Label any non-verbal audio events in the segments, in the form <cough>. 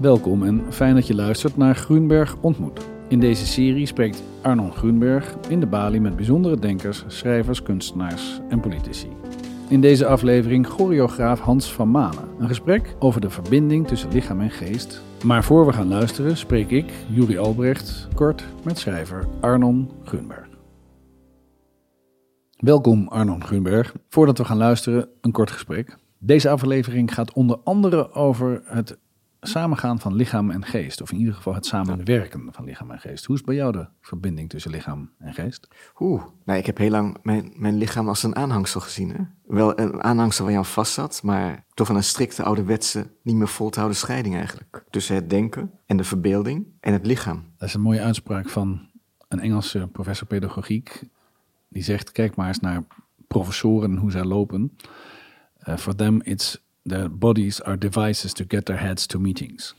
Welkom en fijn dat je luistert naar Groenberg ontmoet. In deze serie spreekt Arnon Groenberg in de balie met bijzondere denkers, schrijvers, kunstenaars en politici. In deze aflevering choreograaf Hans van Manen. Een gesprek over de verbinding tussen lichaam en geest. Maar voor we gaan luisteren spreek ik, Juri Albrecht, kort met schrijver Arnon Groenberg. Welkom Arnon Groenberg. Voordat we gaan luisteren, een kort gesprek. Deze aflevering gaat onder andere over het samengaan van lichaam en geest. Of in ieder geval het samenwerken van lichaam en geest. Hoe is bij jou de verbinding tussen lichaam en geest? Oeh, nou, ik heb heel lang mijn, mijn lichaam als een aanhangsel gezien. Hè? Wel een aanhangsel waar je aan vast zat, maar toch van een strikte ouderwetse, niet meer vol te houden scheiding eigenlijk. Tussen het denken en de verbeelding en het lichaam. Dat is een mooie uitspraak van een Engelse professor pedagogiek. Die zegt, kijk maar eens naar professoren hoe zij lopen. Uh, for them it's the bodies are devices to get their heads to meetings.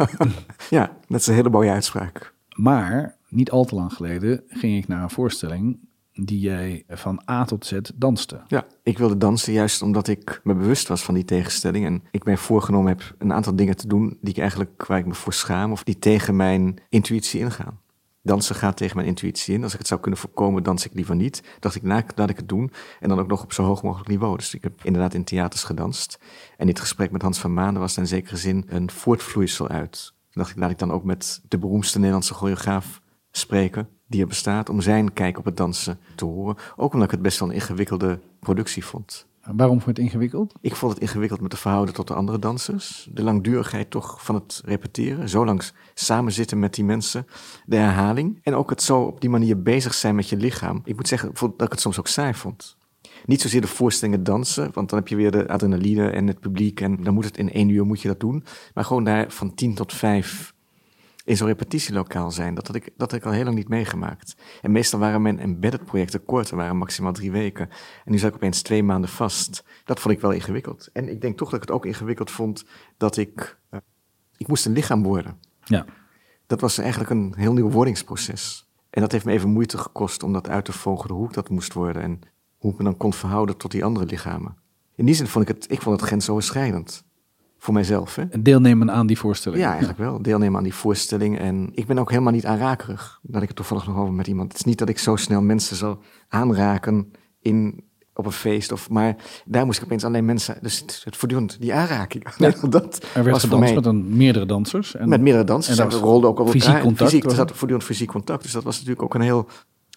<laughs> ja, dat is een hele mooie uitspraak. Maar niet al te lang geleden ging ik naar een voorstelling die jij van A tot Z danste. Ja, ik wilde dansen juist omdat ik me bewust was van die tegenstelling. En ik mij voorgenomen heb een aantal dingen te doen die ik eigenlijk, waar ik me voor schaam of die tegen mijn intuïtie ingaan. Dansen gaat tegen mijn intuïtie in. Als ik het zou kunnen voorkomen, dans ik liever niet. Dacht ik, nou, laat ik het doen. En dan ook nog op zo hoog mogelijk niveau. Dus ik heb inderdaad in theaters gedanst. En dit gesprek met Hans van Maanden was in zekere zin een voortvloeisel uit. Toen dacht ik, laat ik dan ook met de beroemdste Nederlandse choreograaf spreken die er bestaat, om zijn kijk op het dansen te horen. Ook omdat ik het best wel een ingewikkelde productie vond. Waarom vond je het ingewikkeld? Ik vond het ingewikkeld met de verhouden tot de andere dansers. De langdurigheid toch van het repeteren. Zo lang samen zitten met die mensen. De herhaling. En ook het zo op die manier bezig zijn met je lichaam. Ik moet zeggen dat ik het soms ook saai vond. Niet zozeer de voorstellingen dansen, want dan heb je weer de adrenaline en het publiek. En dan moet het in één uur moet je dat doen. Maar gewoon daar van tien tot vijf in zo'n repetitielokaal zijn. Dat had, ik, dat had ik al heel lang niet meegemaakt. En meestal waren mijn embedded projecten kort, waren maximaal drie weken. En nu zat ik opeens twee maanden vast. Dat vond ik wel ingewikkeld. En ik denk toch dat ik het ook ingewikkeld vond dat ik... Uh, ik moest een lichaam worden. Ja. Dat was eigenlijk een heel nieuw wordingsproces. En dat heeft me even moeite gekost om dat uit te vogelen hoe ik dat moest worden. En hoe ik me dan kon verhouden tot die andere lichamen. In die zin vond ik het, ik vond het grensoverschrijdend voor mijzelf. Hè? Deelnemen aan die voorstelling. Ja, eigenlijk wel. Deelnemen aan die voorstelling. En ik ben ook helemaal niet aanrakerig. Dat ik het toevallig nog over met iemand. Het is niet dat ik zo snel mensen zal aanraken in, op een feest. Of, maar daar moest ik opeens alleen mensen... Dus het, het voortdurend die aanraking. Ja. <laughs> dat er werd gedanst met een, meerdere dansers. En, met meerdere dansers. En, we rolden ook op fysiek elkaar. Contact, fysiek, er zat voortdurend fysiek contact. Dus dat was natuurlijk ook een heel...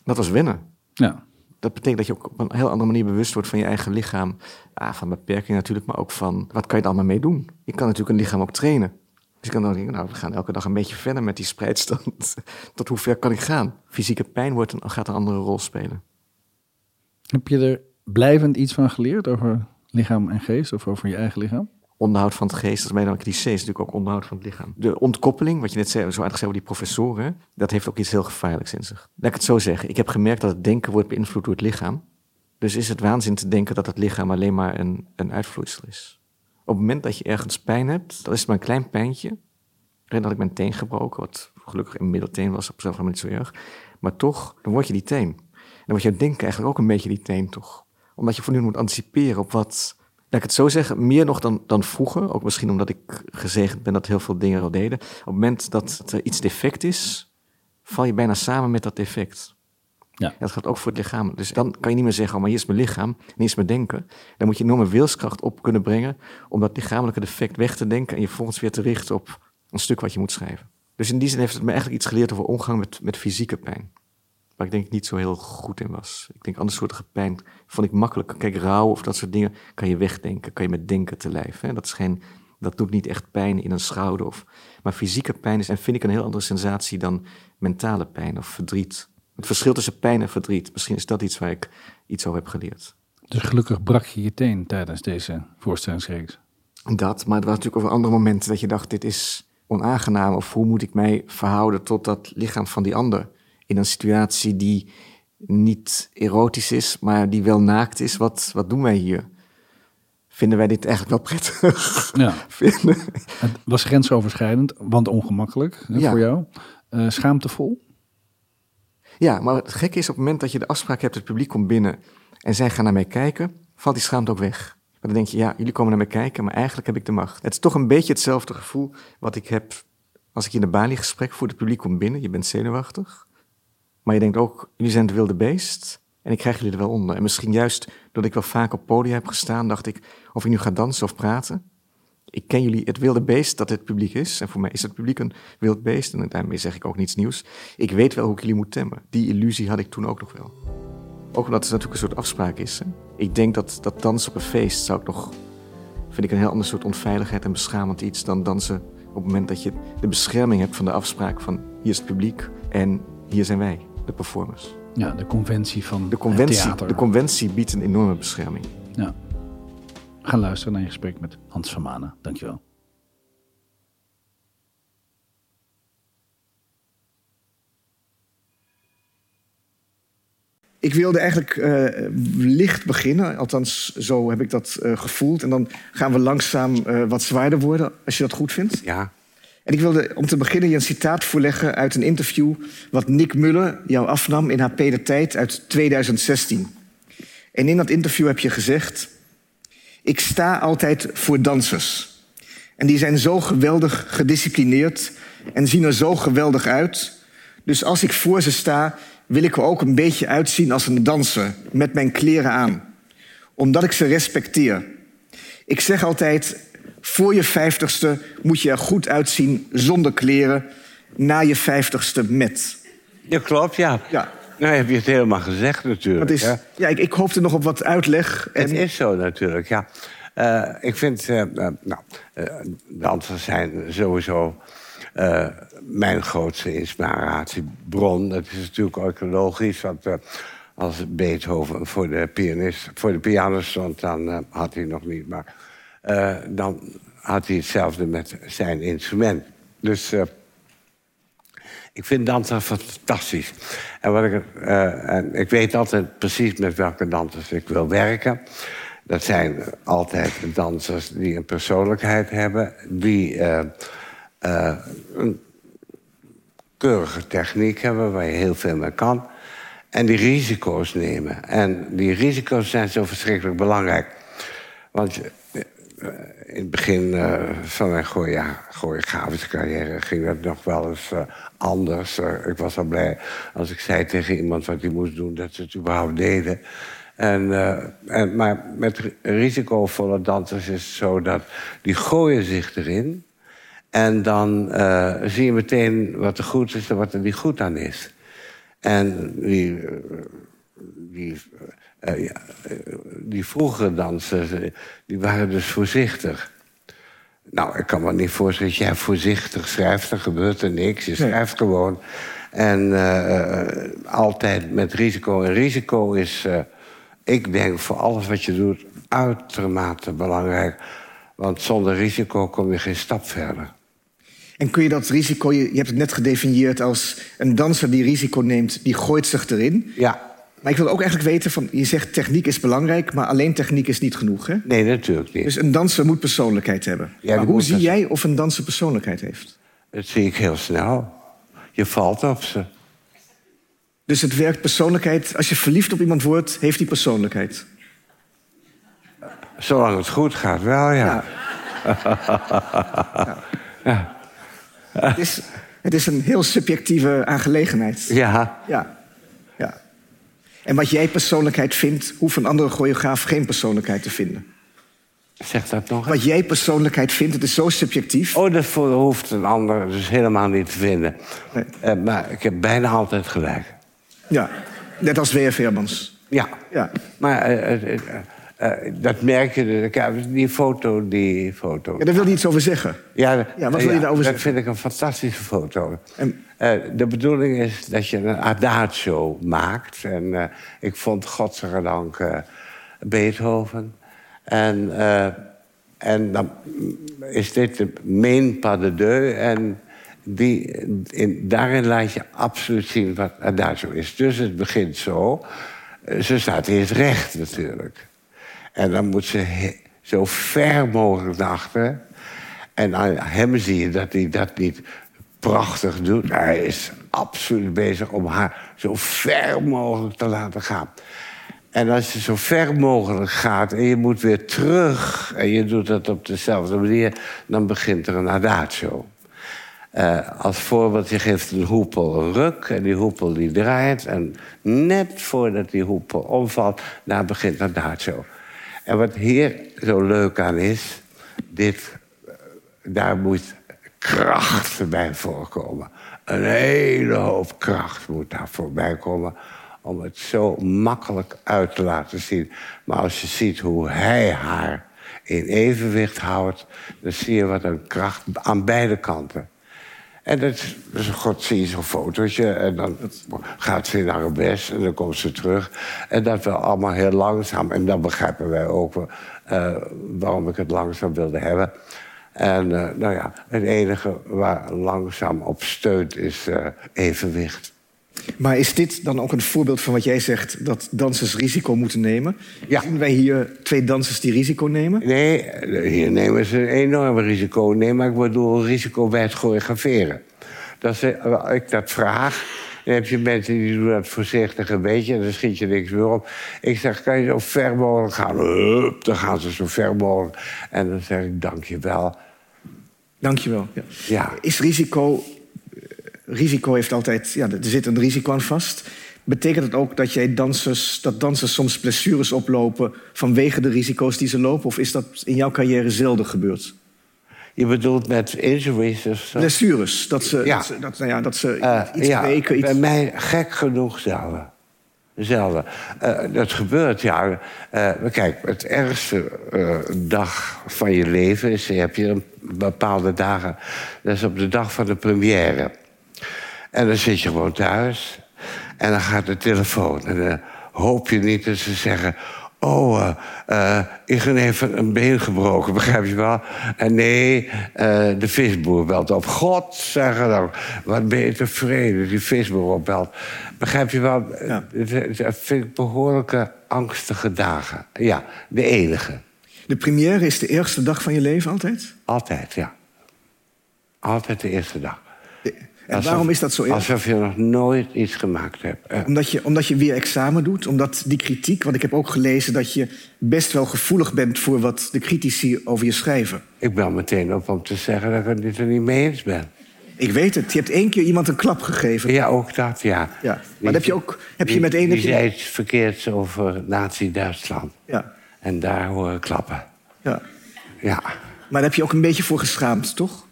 Dat was wennen. Ja dat betekent dat je ook op een heel andere manier bewust wordt van je eigen lichaam. Ah, van beperkingen natuurlijk, maar ook van wat kan je er allemaal mee doen? Je kan natuurlijk een lichaam ook trainen. Dus je kan dan denken, nou, we gaan elke dag een beetje verder met die spreidstand. <laughs> Tot hoe ver kan ik gaan? Fysieke pijn wordt een, gaat een andere rol spelen. Heb je er blijvend iets van geleerd over lichaam en geest of over je eigen lichaam? Onderhoud van het geest, dat is een cliché, is natuurlijk ook onderhoud van het lichaam. De ontkoppeling, wat je net zei, zo aardig zei over die professoren, dat heeft ook iets heel gevaarlijks in zich. Laat ik het zo zeggen. Ik heb gemerkt dat het denken wordt beïnvloed door het lichaam. Dus is het waanzin te denken dat het lichaam alleen maar een, een uitvloeisel is. Op het moment dat je ergens pijn hebt, dan is maar een klein pijntje. En had ik mijn teen gebroken, wat gelukkig een middelteen was, op zichzelf niet zo erg. Maar toch, dan word je die teen. En dan wordt je denken eigenlijk ook een beetje die teen, toch? Omdat je voortdurend moet anticiperen op wat Laat ik het zo zeggen, meer nog dan, dan vroeger. Ook misschien omdat ik gezegend ben dat heel veel dingen al deden. Op het moment dat er iets defect is, val je bijna samen met dat defect. Ja. Dat gaat ook voor het lichaam. Dus dan kan je niet meer zeggen, oh, maar hier is mijn lichaam, en hier is mijn denken. Dan moet je enorme wilskracht op kunnen brengen om dat lichamelijke defect weg te denken en je volgens weer te richten op een stuk wat je moet schrijven. Dus in die zin heeft het me eigenlijk iets geleerd over omgang met, met fysieke pijn. Waar ik denk ik niet zo heel goed in was. Ik denk andere soorten pijn vond ik makkelijk. Kijk, rouw of dat soort dingen kan je wegdenken. Kan je met denken te lijf. Hè? Dat, is geen, dat doet niet echt pijn in een schouder. Of, maar fysieke pijn is, en vind ik een heel andere sensatie dan mentale pijn of verdriet. Het verschil tussen pijn en verdriet. Misschien is dat iets waar ik iets over heb geleerd. Dus gelukkig brak je je teen tijdens deze voorstellingsreeks. Dat, maar er was natuurlijk over andere momenten dat je dacht, dit is onaangenaam. Of hoe moet ik mij verhouden tot dat lichaam van die ander? In een situatie die niet erotisch is, maar die wel naakt is. Wat, wat doen wij hier? Vinden wij dit eigenlijk wel prettig? Ja. <laughs> Het was grensoverschrijdend, want ongemakkelijk hè, voor jou. Uh, schaamtevol? Ja, maar het gekke is op het moment dat je de afspraak hebt, het publiek komt binnen en zij gaan naar mij kijken, valt die schaamte ook weg. Maar dan denk je, ja, jullie komen naar me kijken, maar eigenlijk heb ik de macht. Het is toch een beetje hetzelfde gevoel wat ik heb als ik in de Bali-gesprek voor het publiek kom binnen. Je bent zenuwachtig. Maar je denkt ook, jullie zijn het wilde beest. En ik krijg jullie er wel onder. En misschien juist doordat ik wel vaak op podium heb gestaan, dacht ik, of ik nu ga dansen of praten. Ik ken jullie het wilde beest dat het publiek is. En voor mij is het publiek een wild beest. En daarmee zeg ik ook niets nieuws. Ik weet wel hoe ik jullie moet temmen. Die illusie had ik toen ook nog wel. Ook omdat het natuurlijk een soort afspraak is. Ik denk dat, dat dansen op een feest zou ik nog... vind ik een heel ander soort onveiligheid en beschamend iets... dan dansen op het moment dat je de bescherming hebt van de afspraak van... hier is het publiek en hier zijn wij, de performers. Ja, de conventie van De conventie, theater. de conventie biedt een enorme bescherming. ja. Gaan luisteren naar je gesprek met Hans van Manen. Dankjewel. Ik wilde eigenlijk eh, licht beginnen, althans zo heb ik dat eh, gevoeld. En dan gaan we langzaam eh, wat zwaarder worden, als je dat goed vindt. Ja, En ik wilde om te beginnen je een citaat voorleggen uit een interview... wat Nick Muller jou afnam in HP De Tijd uit 2016. En in dat interview heb je gezegd... Ik sta altijd voor dansers. En die zijn zo geweldig gedisciplineerd en zien er zo geweldig uit. Dus als ik voor ze sta, wil ik er ook een beetje uitzien als een danser, met mijn kleren aan. Omdat ik ze respecteer. Ik zeg altijd, voor je vijftigste moet je er goed uitzien zonder kleren. Na je vijftigste met. dat klopt, ja. Ja. Nou heb je het helemaal gezegd natuurlijk. Dat is, hè. ja, ik, ik hoopte nog op wat uitleg. En, Het is zo natuurlijk, ja. Eh, ik vind, eh, eh, nou, eh, dansers zijn sowieso mijn grootste inspiratiebron. Dat is natuurlijk ook logisch, want als Beethoven voor de, pianist, voor de piano stond, dan had hij nog niet, maar eh, dan had hij hetzelfde met zijn instrument. Dus eh, ik vind dansen fantastisch. En, wat ik, eh, en ik weet altijd precies met welke dansers ik wil werken. Dat zijn altijd dansers die een persoonlijkheid hebben, die een keurige techniek hebben waar je heel veel mee kan. En die risico's nemen. En die risico's zijn zo verschrikkelijk belangrijk. Want in het begin eh, van mijn choreo- choreografische carrière ging dat nog wel eens eh, anders. Eh, ik was al blij als ik zei tegen iemand wat hij moest doen, dat ze het überhaupt deden. En, eh, en, maar met ri- risicovolle dansers is het zo dat die gooien zich erin. En dan eh, zie je meteen wat er goed is en wat er niet goed aan is. En die, eh, die, eh, ja, eh, die vroegere dansers, eh, die waren dus voorzichtig. Nou, ik kan me niet voorstellen dat jij voorzichtig schrijft. Dan gebeurt er niks. Je schrijft gewoon. En altijd met risico. En risico is, ik denk, voor alles wat je doet, uitermate belangrijk. Want zonder risico kom je geen stap verder. En kun je dat risico, je, je hebt het net gedefinieerd als een danser die risico neemt, die gooit zich erin. Ja, Maar ik wil ook eigenlijk weten, van, je zegt techniek is belangrijk, maar alleen techniek is niet genoeg. Hè? nee, natuurlijk niet. Dus een danser moet persoonlijkheid hebben. die maar hoe zie jij of een danser persoonlijkheid heeft? Dat zie ik heel snel. Je valt op ze. Dus het werkt persoonlijkheid, als je verliefd op iemand wordt, heeft die persoonlijkheid. Zolang het goed gaat, wel, ja. <laughs> Het, is, het is een heel subjectieve aangelegenheid. Ja, Ja. ja. En wat jij persoonlijkheid vindt, hoeft een andere choreograaf geen persoonlijkheid te vinden. zeg dat nog eens. Wat jij persoonlijkheid vindt, het is zo subjectief. Oh, dat hoeft een ander dus helemaal niet te vinden. Nee. Eh, maar ik heb bijna altijd gelijk. Ja, net als W.F. Hermans. Ja. Ja. Maar eh, eh, eh, dat merk je. Die foto, die foto. ja, daar wil je iets over zeggen. Ja, Ja, wat wil je daarover dat zeggen? vind ik een fantastische foto. En- Eh, de bedoeling is dat je een adagio maakt. En eh, ik vond godzijdank Beethoven. En, en dan is dit de main pas de deux. En die, in, daarin laat je absoluut zien wat adagio is. Dus het begint zo. Ze staat eerst recht natuurlijk. En dan moet ze zo ver mogelijk naar achteren. En aan hem zie je dat hij dat niet prachtig doet. Hij is absoluut bezig om haar zo ver mogelijk te laten gaan. En als je zo ver mogelijk gaat en je moet weer terug... en je doet dat op dezelfde manier, dan begint er een adatio. Uh, als voorbeeld, je geeft een hoepel een ruk en die hoepel die draait... en net voordat die hoepel omvalt, daar begint een adatio. En wat hier zo leuk aan is, dit, eh, daar moet kracht bij voorkomen. Een hele hoop kracht moet daar voorbij komen om het zo makkelijk uit te laten zien. Maar als je ziet hoe hij haar in evenwicht houdt, dan zie je wat een kracht aan beide kanten. En dat, dus God zie je zo'n fotootje en dan gaat ze naar een best en dan komt ze terug. En dat wel allemaal heel langzaam. En dan begrijpen wij ook uh, waarom ik het langzaam wilde hebben. En uh, nou ja, het enige waar langzaam op steunt is uh, evenwicht. Maar is dit dan ook een voorbeeld van wat jij zegt... dat dansers risico moeten nemen? Ja. Zien wij hier twee dansers die risico nemen? Nee, hier nemen ze een enorm risico. Nee, maar ik bedoel risico bij het choreograferen. Dat als ik dat vraag... Dan heb je mensen die doen dat voorzichtig een beetje... en dan schiet je niks meer op. Ik zeg, kan je zo ver mogelijk gaan? Hup, dan gaan ze zo ver mogelijk. En dan zeg ik, dank je wel. Dank je wel. Ja. ja. Is risico risico heeft altijd, ja, er zit een risico aan vast. Betekent het ook dat, jij dansers, dat dansers soms blessures oplopen vanwege de risico's die ze lopen? Of is dat in jouw carrière zelden gebeurd? Je bedoelt met injuries of zo? Blessures. Dat ze, ja. dat, ze, dat, nou ja, dat ze uh, iets ja, breken. Iets... Bij mij gek genoeg zelden. Zelden. Uh, dat gebeurt, ja. Uh, kijk, het ergste dag van je leven is... je hebt je een bepaalde dagen... dat is op de dag van de première. En dan zit je gewoon thuis. En dan gaat de telefoon. En dan hoop je niet dat ze zeggen... Oh, uh, uh, ik heb even een been gebroken, begrijp je wel? En nee, uh, de visboer belt op. God, zeggen dan, wat ben je tevreden, die visboer opbelt. Begrijp je wel? Ja. Dat vind ik behoorlijke angstige dagen. Ja, de enige. De première is de eerste dag van je leven altijd? Altijd, ja. Altijd de eerste dag. En waarom is dat zo erg? Alsof je nog nooit iets gemaakt hebt. Omdat, je, omdat je weer examen doet? Omdat die kritiek... Want ik heb ook gelezen dat je best wel gevoelig bent... voor wat de critici over je schrijven. Ik bel meteen op om te zeggen dat ik het er niet mee eens ben. Ik weet het. Je hebt één keer iemand een klap gegeven. Ja, ook dat, ja. ja. Maar heb je ook heb je met één... Die zei iets verkeerds over Nazi-Duitsland. Ja. En daar horen klappen. Ja. Ja. Maar daar heb je ook een beetje voor geschaamd, toch?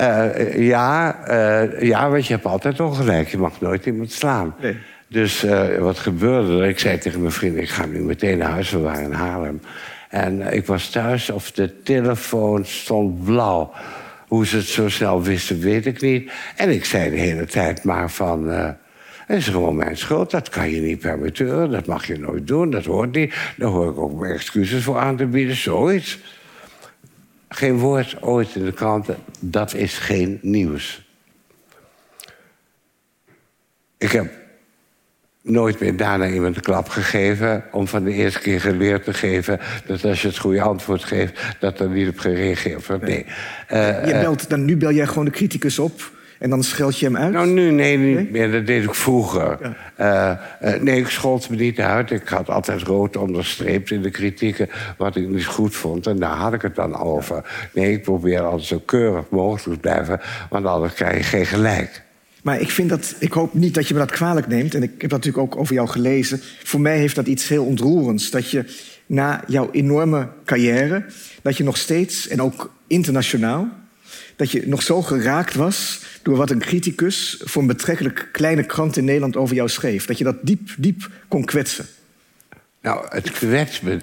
Uh, ja, uh, ja, want je hebt altijd ongelijk. Je mag nooit iemand slaan. Nee. Dus uh, wat gebeurde er? Ik zei tegen mijn vriend, ik ga nu meteen naar huis. We waren in Haarlem. En ik was thuis of de telefoon stond blauw. Hoe ze het zo snel wisten, weet ik niet. En ik zei de hele tijd maar van... Het is gewoon mijn schuld, dat kan je niet permitteren. Dat mag je nooit doen, dat hoort niet. Daar hoor ik ook excuses voor aan te bieden, zoiets. Geen woord ooit in de kranten. Dat is geen nieuws. Ik heb nooit meer daarna iemand een klap gegeven... om van de eerste keer geleerd te geven... dat als je het goede antwoord geeft, dat er niet op gereageerd wordt. Nee. Uh, je eh, belt, dan, nu bel jij gewoon de criticus op... En dan scheld je hem uit? Nou, nu nee, niet meer. Dat deed ik vroeger. Ja. Uh, uh, nee, ik schold me niet uit. Ik had altijd rood onderstreept in de kritieken... wat ik niet goed vond. En daar had ik het dan over. Nee, ik probeer altijd zo keurig mogelijk te blijven... want anders krijg je geen gelijk. Maar ik, vind dat, ik hoop niet dat je me dat kwalijk neemt. En ik heb dat natuurlijk ook over jou gelezen. Voor mij heeft dat iets heel ontroerends. Dat je na jouw enorme carrière... dat je nog steeds, en ook internationaal... dat je nog zo geraakt was door wat een criticus voor een betrekkelijk kleine krant in Nederland over jou schreef. Dat je dat diep, diep kon kwetsen. Nou, het kwetst me.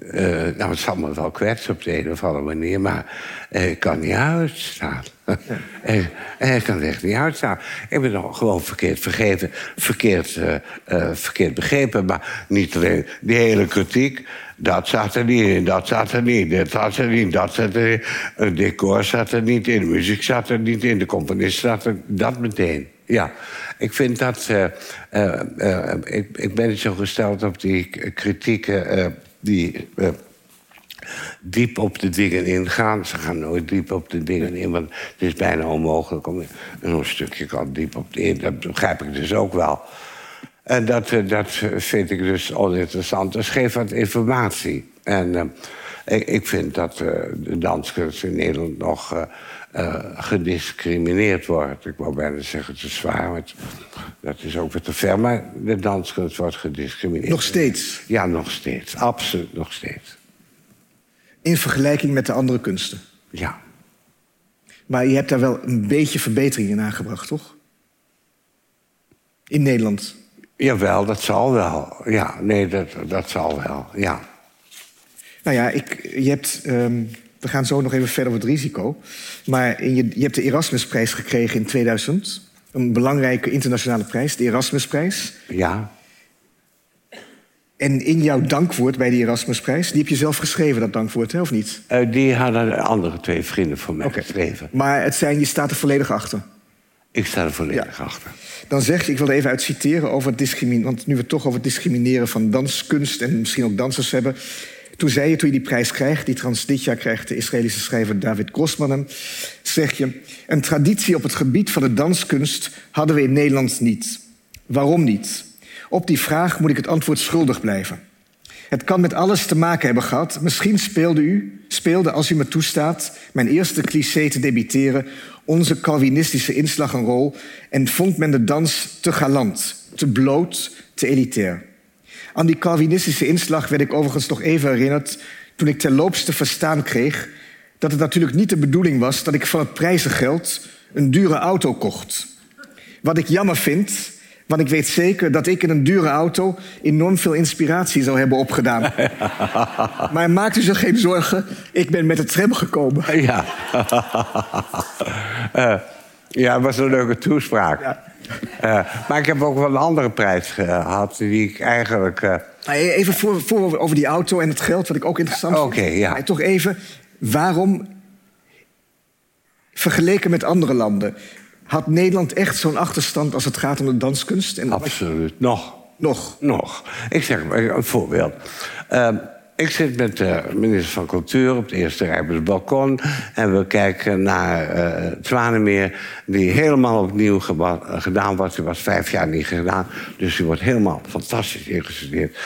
Uh, nou, het zal me wel kwetsen op de een of andere manier, maar uh, ik kan niet uitstaan. Ja. ik kan echt niet uitstaan. Ik ben nog gewoon verkeerd vergeven, verkeerd, uh, verkeerd begrepen. Maar niet alleen die hele kritiek. Dat zat er niet in, dat zat er niet, dit zat er niet, dat zat er niet. Het decor zat er niet in, de muziek zat er niet in, de componist zat er... Dat meteen, ja. Ik vind dat... Uh, ik, ik ben niet zo gesteld op die kritieken die diep op de dingen ingaan. Ze gaan nooit diep op de dingen in, want het is bijna onmogelijk om een stukje kan diep op de in. Dat begrijp ik dus ook wel. En dat, eh, dat vind ik dus oninteressant. Dus geef wat informatie. En uh, ik, ik, vind dat uh, de danskunst in Nederland nog gediscrimineerd wordt. Ik wou bijna zeggen te zwaar, maar dat is ook weer te ver. Maar de danskunst wordt gediscrimineerd. Nog steeds? Ja, nog steeds. Absoluut nog steeds. In vergelijking met de andere kunsten? Ja. Maar je hebt daar wel een beetje verbetering in aangebracht, toch? In Nederland? Jawel, dat zal wel. Ja, nee, dat, dat zal wel, ja. Nou ja, ik, je hebt, um, we gaan zo nog even verder over het risico. Maar in je, je hebt de Erasmusprijs gekregen in 2000. Een belangrijke internationale prijs, de Erasmusprijs. Ja. En in jouw dankwoord bij de Erasmusprijs, die heb je zelf geschreven, dat dankwoord, hè, of niet? Uh, die hadden andere twee vrienden van mij okay. geschreven. Maar het zijn, je staat er volledig achter? Ik sta er volledig ja. achter. Dan zeg je, ik wil er even uit citeren over het discrimineren... want nu we het toch over het discrimineren van danskunst... en misschien ook dansers hebben... Toen zei je, toen je die prijs krijgt, die trouwens dit jaar krijgt de Israëlische schrijver David Grossman hem, zeg je: Een traditie op het gebied van de danskunst hadden we in Nederland niet. Waarom niet? Op die vraag moet ik het antwoord schuldig blijven. Het kan met alles te maken hebben gehad. Misschien speelde u, speelde als u me toestaat, mijn eerste cliché te debiteren, onze Calvinistische inslag een rol en vond men de dans te galant, te bloot, te elitair. Aan die Calvinistische inslag werd ik overigens nog even herinnerd toen ik terloops te verstaan kreeg dat het natuurlijk niet de bedoeling was dat ik van het prijzengeld een dure auto kocht. Wat ik jammer vind, want ik weet zeker dat ik in een dure auto enorm veel inspiratie zou hebben opgedaan. <laughs> maar maak u zich geen zorgen, ik ben met de tram gekomen. <laughs> Ja, uh, ja het was een leuke toespraak. Ja. Uh, maar ik heb ook wel een andere prijs gehad die ik eigenlijk. Uh... Even voor, voor, over die auto en het geld, wat ik ook interessant vind. Oké, okay, ja. Maar toch even, waarom vergeleken met andere landen had Nederland echt zo'n achterstand als het gaat om de danskunst? En Absoluut, nog. Nog? Nog. Ik zeg maar een voorbeeld. Uh, ik zit met de minister van Cultuur op het eerste rij op het balkon. En we kijken naar uh, Zwanemeer, die helemaal opnieuw gedaan wordt. Die was vijf jaar niet gedaan. Dus die wordt helemaal fantastisch ingestudeerd.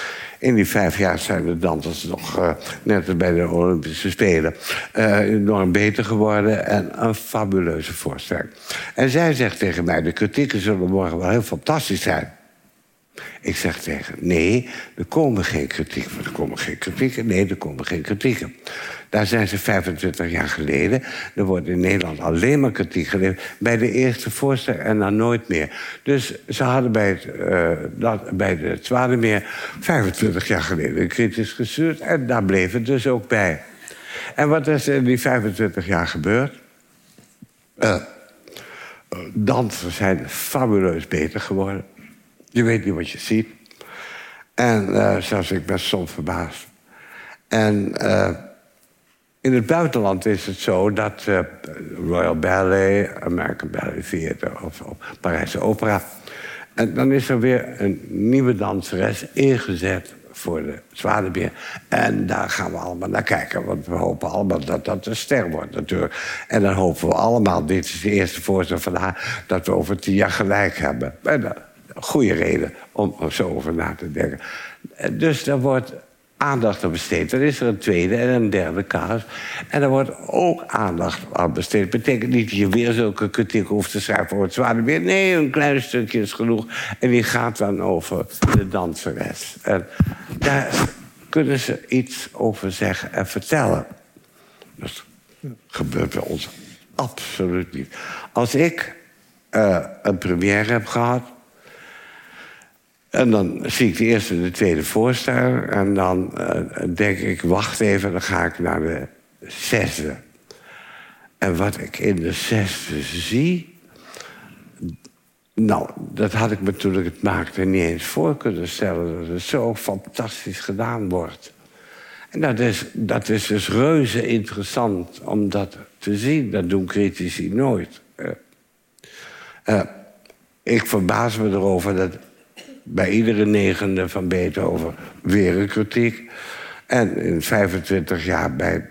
In die vijf jaar zijn de dansers nog, uh, net bij de Olympische Spelen, uh, enorm beter geworden. En een fabuleuze voorstelling. En zij zegt tegen mij: de kritieken zullen morgen wel heel fantastisch zijn. Ik zeg tegen, nee, er komen geen kritieken. Er komen geen kritieken. Nee, er komen geen kritieken. Daar zijn ze 25 jaar geleden. Er wordt in Nederland alleen maar kritiek geleverd. Bij de eerste voorstelling en dan nooit meer. Dus ze hadden bij, het, uh, dat, bij de Zwanemeer 25 jaar geleden kritisch gestuurd. En daar bleef het dus ook bij. En wat is in die 25 jaar gebeurd? Uh, zijn fabuleus beter geworden. Je weet niet wat je ziet. En uh, zelfs ik ben soms verbaasd. En in het buitenland is het zo dat uh, Royal Ballet, American Ballet Theater of, Parijse Opera. En dan is er weer een nieuwe danseres ingezet voor de Zwanebeer. En daar gaan we allemaal naar kijken. Want we hopen allemaal dat dat een ster wordt natuurlijk. En dan hopen we allemaal, dit is de eerste voorstel van haar... dat we over tien jaar gelijk hebben. En, goede reden om er zo over na te denken. Dus er wordt aandacht aan besteed. Dan is er een tweede en een derde kaas. En er wordt ook aandacht aan besteed. Betekent niet dat je weer zulke kritiek hoeft te schrijven voor het zware weer. Nee, een klein stukje is genoeg. En die gaat dan over de danseres. En daar kunnen ze iets over zeggen en vertellen. Dat gebeurt bij ons absoluut niet. Als ik uh, een première heb gehad en dan zie ik de eerste en de tweede voorstelling. En dan uh, denk ik, wacht even, dan ga ik naar de zesde. En wat ik in de zesde zie... Nou, dat had ik me toen ik het maakte niet eens voor kunnen stellen... dat het zo fantastisch gedaan wordt. En dat is, dat is dus reuze interessant om dat te zien. Dat doen critici nooit. Uh, uh, ik verbaas me erover dat bij iedere negende van Beethoven weer een kritiek. En in 25 jaar bij,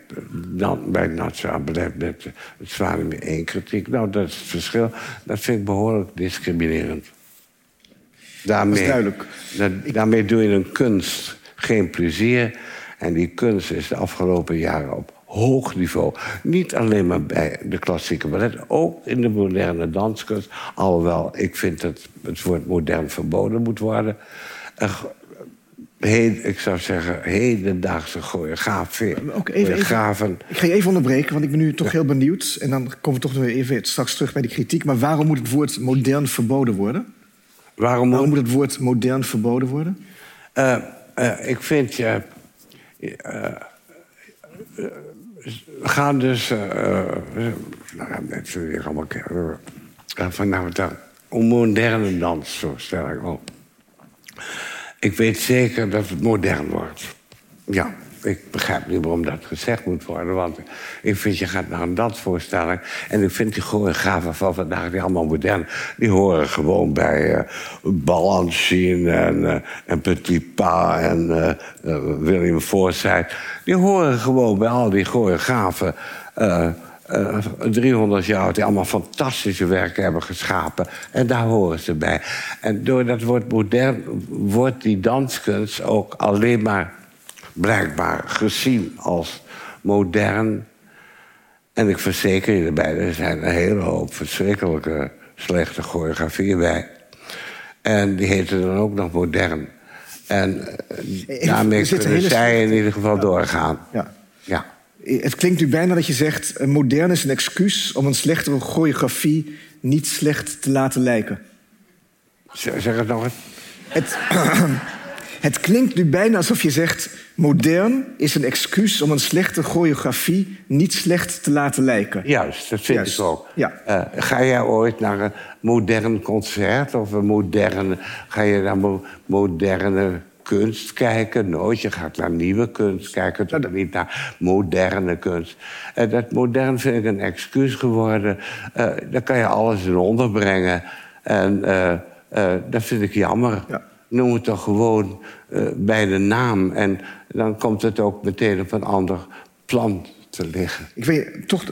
dan, bij het Nationaal Ballet met het Zwanemeer één kritiek. Nou, dat is het verschil. Dat vind ik behoorlijk discriminerend. Daarmee, Dat is duidelijk. da- daarmee doe je een kunst geen plezier. En die kunst is de afgelopen jaren op hoog niveau. Niet alleen maar bij de klassieke ballet, ook in de moderne danskunst. Alhoewel, ik vind dat het woord modern verboden moet worden. Heden, ik zou zeggen, hedendaagse choreografie. Ook even, choreografen. even, ik ga je even onderbreken, want ik ben nu toch heel benieuwd. En dan komen we toch nog weer even straks terug bij de kritiek. Maar waarom moet het woord modern verboden worden? Waarom Waarom moet het woord modern verboden worden? Eh, eh, ik vind je. Gaan dus. eh, nou mensen weer allemaal. Uh, van nou, dat, een moderne dans, zo stel ik op. Ik weet zeker dat het modern wordt. Ja, ik begrijp niet waarom dat gezegd moet worden. Want ik vind, je gaat naar een dansvoorstelling... en ik vind die choreografen van vandaag, die allemaal modern... die horen gewoon bij uh, Balanchine en, uh, en Petit Pas en uh, William Forsythe. Die horen gewoon bij al die choreografen... Uh, 300 jaar oud, die allemaal fantastische werken hebben geschapen. En daar horen ze bij. En door dat woord modern wordt die danskunst ook alleen maar blijkbaar gezien als modern. En ik verzeker je erbij, er zijn een hele hoop verschrikkelijke slechte choreografieën bij. En die heten dan ook nog modern. En Even, daarmee kunnen zij in ieder geval doorgaan. Ja. Ja. Het klinkt nu bijna dat je zegt... eh, modern is een excuus om een slechtere choreografie... niet slecht te laten lijken. Zeg het nog eens. Het, <clears throat> het klinkt nu bijna alsof je zegt... modern is een excuus om een slechte choreografie... niet slecht te laten lijken. Juist, dat vind Juist, ik ook. ja. Eh, ga jij ooit naar een modern concert of een moderne... ga je naar mo- moderne kunst kijken? Nooit, je gaat naar nieuwe kunst kijken... toch niet naar moderne kunst. En dat modern vind ik een excuus geworden. Eh, daar kan je alles in onderbrengen. En dat vind ik jammer. Ja. Noem het toch gewoon eh, bij de naam. En dan komt het ook meteen op een ander plan te liggen. Ik wil je toch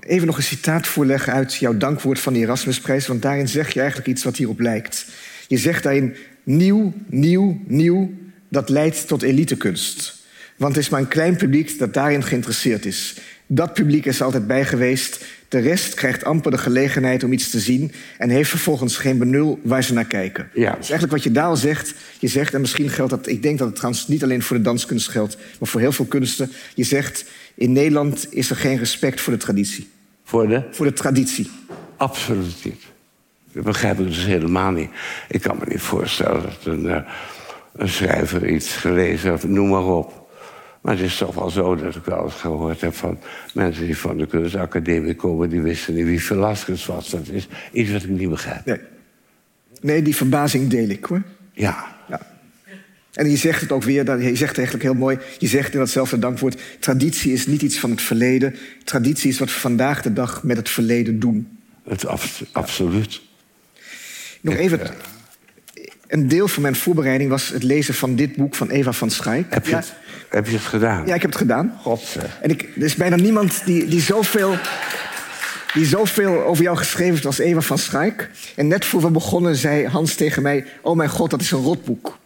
even nog een citaat voorleggen uit jouw dankwoord van de Erasmusprijs. Want daarin zeg je eigenlijk iets wat hierop lijkt. Je zegt daarin: nieuw, nieuw, nieuw, dat leidt tot elitekunst. Want het is maar een klein publiek dat daarin geïnteresseerd is. Dat publiek is altijd bij geweest. De rest krijgt amper de gelegenheid om iets te zien en heeft vervolgens geen benul waar ze naar kijken. Ja. Is eigenlijk wat je daar al zegt. Je zegt, en misschien geldt dat, ik denk dat het trouwens niet alleen voor de danskunst geldt, maar voor heel veel kunsten. Je zegt, in Nederland is er geen respect voor de traditie. Voor de? Voor de traditie. Absoluut niet. Dat begrijp ik dus helemaal niet. Ik kan me niet voorstellen dat een, eh, een schrijver iets gelezen heeft, noem maar op. Maar het is toch wel zo dat ik wel eens gehoord heb van mensen die van de kunstacademie komen, die wisten niet wie Velasquez was. Dat is iets wat ik niet begrijp. Nee. nee, die verbazing deel ik hoor. Ja, Ja. En je zegt het ook weer, dat- je zegt eigenlijk heel mooi... je zegt in datzelfde dankwoord... traditie is niet iets van het verleden. Traditie is wat we vandaag de dag met het verleden doen. het abs- absoluut. Nog even... Een deel van mijn voorbereiding was het lezen van dit boek van Eva van Schaik. Heb je, ja, het, heb je het gedaan? ja, ik heb het gedaan. God. En ik, er is bijna niemand die, die, zoveel, die zoveel over jou geschreven heeft als Eva van Schaik. En net voor we begonnen zei Hans tegen mij... oh mijn god, dat is een rotboek.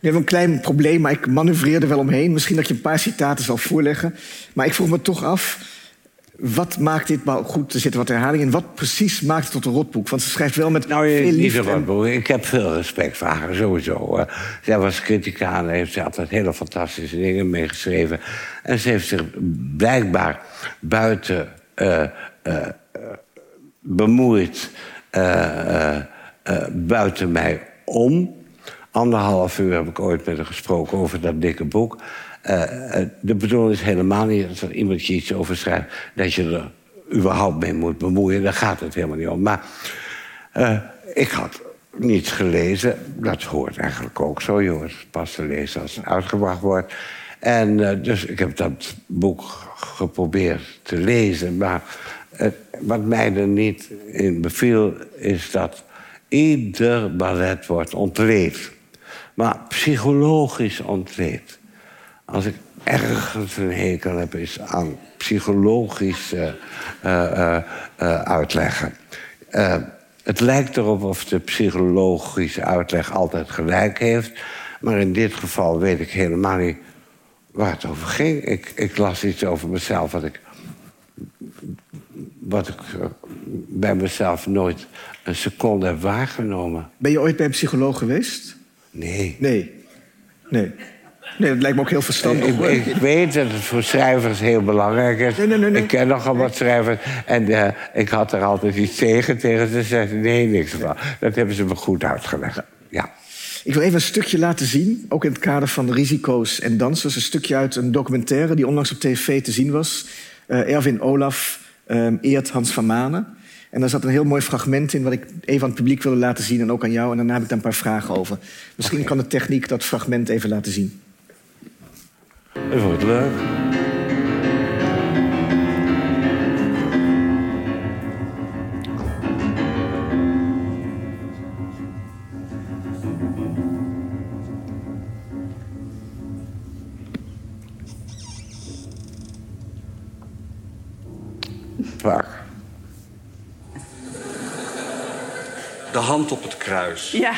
Nu hebben een klein probleem, maar ik manoeuvreerde wel omheen. Misschien dat je een paar citaten zal voorleggen. Maar ik vroeg me toch af... wat maakt dit nou goed? Er zitten wat herhalingen in. Wat precies maakt het tot een rotboek? Want ze schrijft wel met Nou, veel liefde. en- Ik heb veel respect voor haar, sowieso. eh. zij was critica en heeft ze altijd hele fantastische dingen meegeschreven. En ze heeft zich blijkbaar buiten eh, eh, eh, bemoeid, buiten mij om. Anderhalf uur heb ik ooit met haar gesproken over dat dikke boek. Eh, eh, de bedoeling is helemaal niet dat er iemand je iets over schrijft... dat je er überhaupt mee moet bemoeien. Daar gaat het helemaal niet om. Maar eh, ik had niets gelezen. Dat hoort eigenlijk ook zo. Het pas te lezen als het uitgebracht wordt. En dus ik heb dat boek geprobeerd te lezen. Maar wat mij er niet in beviel... is dat ieder ballet wordt ontleed. Maar psychologisch ontleed. Als ik ergens een hekel heb, is aan psychologisch eh, eh, eh, uitleggen. Het lijkt erop of de psychologische uitleg altijd gelijk heeft. Maar in dit geval weet ik helemaal niet waar het over ging. Ik, ik las iets over mezelf wat ik, wat ik bij mezelf nooit een seconde heb waargenomen. Ben je ooit bij een psycholoog geweest? Nee. Nee. Nee. Nee, dat lijkt me ook heel verstandig. Ik, weet dat het voor schrijvers heel belangrijk is. Nee, nee, nee. Ik ken nogal wat schrijvers. En eh, ik had er altijd iets tegen. Tegen ze zeiden nee, niks van. Dat hebben ze me goed uitgelegd. Ja. Ik wil even een stukje laten zien, ook in het kader van risico's en dansers. Een stukje uit een documentaire die onlangs op tv te zien was. Eh, Erwin Olaf ehm, eert Hans van Manen. En daar zat een heel mooi fragment in wat ik even aan het publiek wilde laten zien en ook aan jou. En daarna heb ik daar een paar vragen over. Misschien kan de techniek dat fragment even laten zien. Het wordt leuk. Vaak. De hand op het kruis. Ja,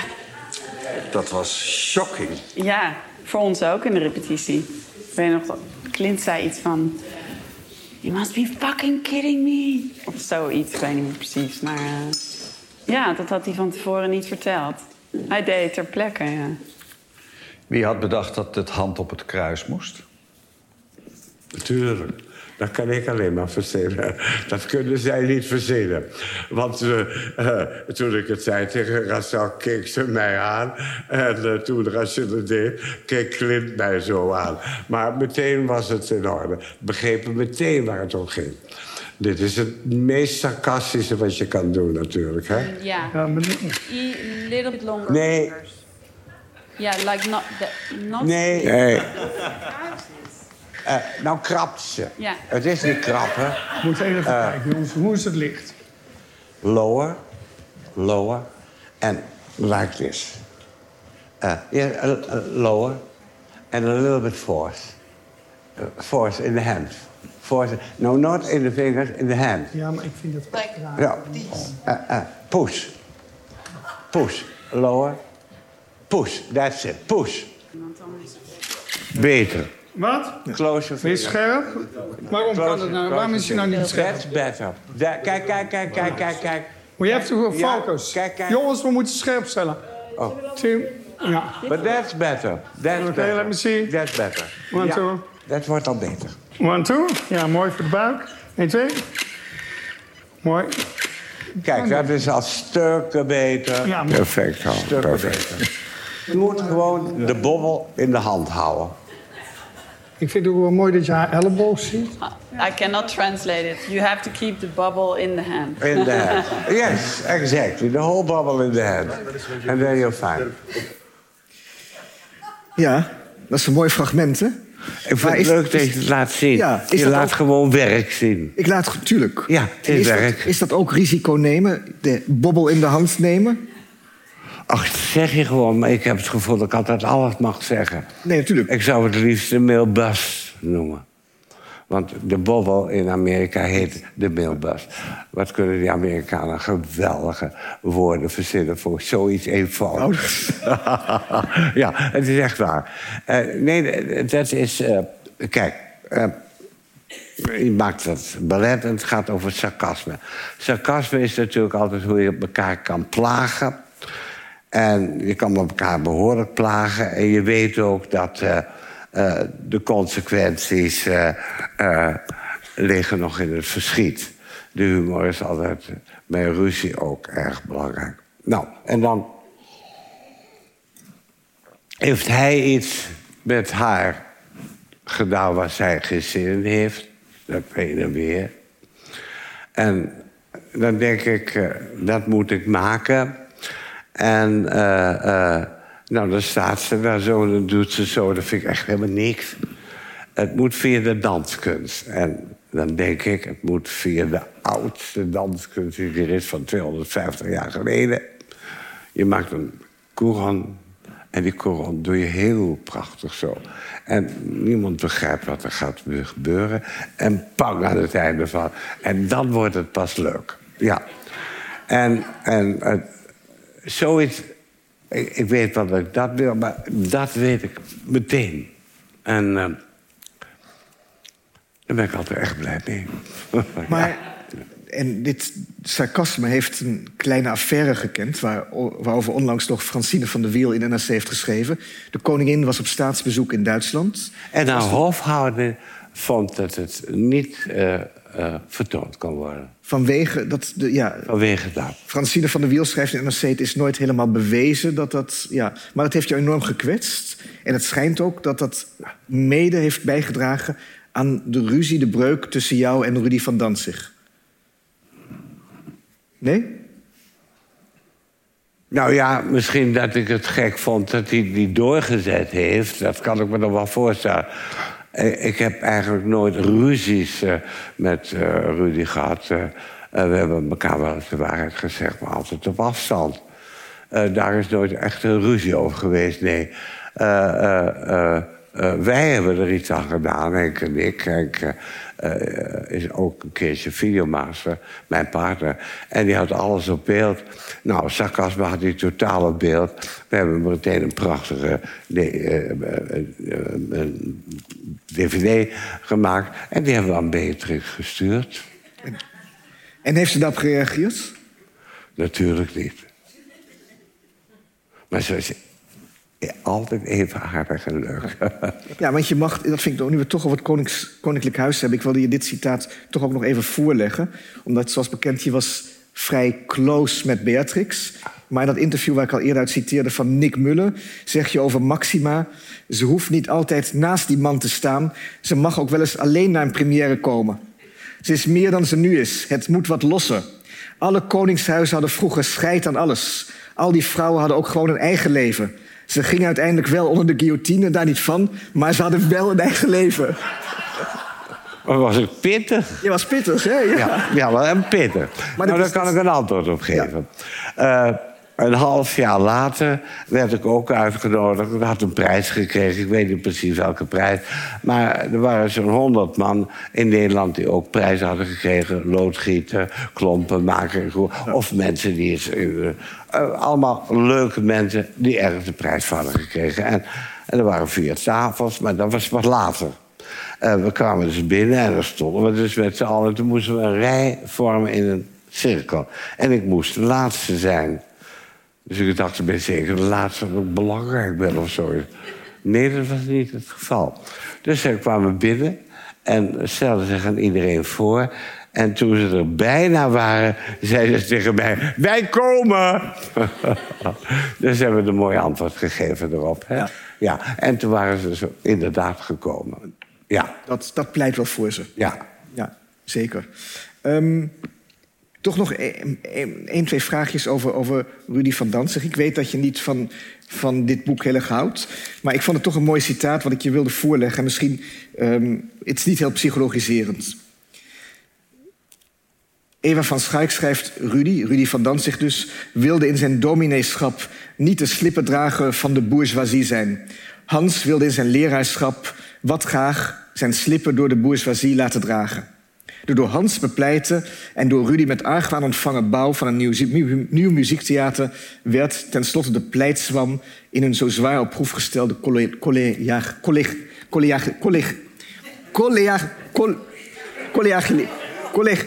Dat was shocking. ja, voor ons ook in de repetitie. Ben je nog dat Clint zei iets van... You must be fucking kidding me. Of zoiets, ik weet niet meer precies. Maar eh, ja, dat had hij van tevoren niet verteld. Hij deed het ter plekke, ja. Wie had bedacht dat het hand op het kruis moest? Natuurlijk. Dat kan ik alleen maar verzinnen. Dat kunnen zij niet verzinnen. Want eh, eh, toen ik het zei tegen Rachel, keek ze mij aan. En eh, toen Rachel het deed, keek Clint mij zo aan. Maar meteen was het in orde. Begrepen meteen waar het om ging. Dit is het meest sarcastische wat je kan doen natuurlijk, hè? Yeah. Ja, E little bit longer. Nee. Yeah, like not the, not. Nee. nee. <laughs> Eh, nou krabt ze. Ja. Het is niet krap, hè? moet even kijken, jongens. Hoe is het licht? lower, lower, and like this. Uh, yeah, a lower, and a little bit force. Uh, force in the hand. Force. No, not in the fingers, in the hand. Ja, maar ik vind het Like, raar. Ja. Uh, uh, push. Push. Lower. Push. That's it. Push. Beter. Wat? Close fingers. scherp? Waarom kan het nou? Waarom is je nou niet scherp? That's better. That, kijk, kijk, kijk, kijk, kijk, kijk. We have to Ja, focus. kijk, kijk. Jongens, we moeten scherp stellen. Oh. Tim, ja. But that's better. That's Okay, better. let me see. That's better. One, Ja, two. Dat wordt al beter. One, two. Ja, mooi voor de buik. 1, 2. Mooi. Kijk, dat is al stukken beter. Ja, maar- Perfect, al. Stukken Perfect. beter. Je moet gewoon de bobbel in de hand houden. Ik vind het ook wel mooi dat je haar elleboog ziet. I cannot translate it. You have to keep the bubble in the hand. In the hand. <laughs> Yes, exactly. The whole bubble in the hand. And then you're fine. Ja, dat is een mooi fragment, hè? Ik vind het is- leuk dat is- je het laat zien. Ja, je laat ook- gewoon werk zien. Ik laat, tuurlijk. Ja, het is werk. is dat ook risico nemen? De bobbel in de hand nemen? Ach, zeg je gewoon, maar ik heb het gevoel dat ik altijd alles mag zeggen. Nee, natuurlijk. Ik zou het liefst de mailbus noemen. Want de bobbel in Amerika heet de mailbus. Wat kunnen die Amerikanen geweldige woorden verzinnen voor zoiets eenvoudigs. <laughs> ja, het is echt waar. Eh, nee, dat is... eh, kijk, eh, je maakt dat ballet en het gaat over sarcasme. Sarcasme is natuurlijk altijd hoe je elkaar kan plagen. En je kan elkaar behoorlijk plagen. En je weet ook dat eh, eh, de consequenties eh, liggen nog in het verschiet. De humor is altijd bij ruzie ook erg belangrijk. Nou, en dan heeft hij iets met haar gedaan waar zij geen heeft. Dat weet je weer. En dan denk ik, dat moet ik maken. En eh, eh, nou, dan staat ze daar zo dan doet ze zo. Dat vind ik echt helemaal niks. Het moet via de danskunst. En dan denk ik, het moet via de oudste danskunst die er is van 250 jaar geleden. Je maakt een koeran en die koeran doe je heel prachtig zo. En niemand begrijpt wat er gaat gebeuren. En pang aan het einde van. En dan wordt het pas leuk. Ja. En, en zoiets... Ik, ik weet wat ik dat wil, maar dat weet ik meteen. En eh, daar ben ik altijd echt blij mee. <laughs> Maar, en dit sarcasme heeft een kleine affaire gekend... Waar, waarover onlangs nog Francine van der Wiel in NRC heeft geschreven. De koningin was op staatsbezoek in Duitsland. En haar hofhouder vond dat het niet eh, eh, vertoond kon worden. Vanwege dat... De, ja, Vanwege dat. Francine van der Wiel schrijft in NRC... het is nooit helemaal bewezen dat dat... Ja, maar het heeft je enorm gekwetst. En het schijnt ook dat dat mede heeft bijgedragen... aan de ruzie, de breuk tussen jou en Rudy van Danzig. Nee? Nou ja, misschien dat ik het gek vond dat hij die doorgezet heeft. Dat kan ik me nog wel voorstellen. Eh, Ik heb eigenlijk nooit ruzies eh, met eh, Rudy gehad. Eh, eh, we hebben elkaar wel eens de waarheid gezegd, maar altijd op afstand. Daar is nooit echt een ruzie over geweest, nee. Wij hebben er iets aan gedaan, en ik. Eh, is ook een keertje videomaster, mijn partner. En die had alles op beeld. Nou, sarcasme had hij totaal op beeld. We hebben meteen een prachtige eh, eh, dvd gemaakt. En die hebben we aan Beatrix gestuurd. En heeft ze daarop gereageerd? Natuurlijk niet. Maar ze altijd even aardig en. <laughs> Ja, want je mag, dat vind ik nu we toch over het Konink's, Koninklijk Huis hebben... ik wilde je dit citaat toch ook nog even voorleggen. Omdat, zoals bekend, je was vrij close met Beatrix. Maar in dat interview waar ik al eerder uit citeerde van Nick Muller... zeg je over Maxima... ze hoeft niet altijd naast die man te staan. Ze mag ook wel eens alleen naar een première komen. Ze is meer dan ze nu is. Het moet wat losser. Alle koningshuizen hadden vroeger scheid aan alles. Al die vrouwen hadden ook gewoon een eigen leven... Ze gingen uiteindelijk wel onder de guillotine, daar niet van. Maar ze hadden wel een eigen leven. Was ik pittig? Je was pittig, hè? Ja. Ja, ja wel een pittig. Maar nou, daar kan ik een antwoord op geven. Eh, een half jaar later werd ik ook uitgenodigd. Ik had een prijs gekregen. Ik weet niet precies welke prijs. Maar er waren zo'n honderd man in Nederland... die ook prijzen hadden gekregen. Loodgieter, klompenmaker. Of mensen die... het, eh, eh, allemaal leuke mensen die ergens de prijs van hadden gekregen. En, en er waren vier tafels, maar dat was wat later. Eh, we kwamen dus binnen en daar stonden we dus met z'n allen. Toen moesten we een rij vormen in een cirkel. En ik moest de laatste zijn. Dus ik dacht, ben zeker de laatste dat ik belangrijk ben of zo. Nee, dat was niet het geval. Dus ze kwamen binnen en stelden zich aan iedereen voor. En toen ze er bijna waren, zeiden ze tegen mij... Wij komen! <laughs> dus hebben we een mooi antwoord gegeven erop. Hè? Ja. en toen waren ze zo inderdaad gekomen. Ja, Dat, dat pleit wel voor ze. ja. Ja, zeker. Ehm, toch nog één, één- één, twee vraagjes over, over Rudy van Danzig. Ik weet dat je niet van, van dit boek heel erg houdt. Maar ik vond het toch een mooi citaat wat ik je wilde voorleggen. En misschien, ehm, het is niet heel psychologiserend. Eva van Schaik schrijft Rudy, Rudy van Danzig dus... wilde in zijn domineeschap niet de slippen dragen van de bourgeoisie zijn. Hans wilde in zijn leraarschap wat graag zijn slippen door de bourgeoisie laten dragen. De door Hans bepleite en door Rudy met argwaan ontvangen bouw van een nieuw, nieuw muziektheater werd tenslotte de pleitswam in een zo zwaar op proef gestelde collega, collega, collega, collega, collega, collega, collega, collega,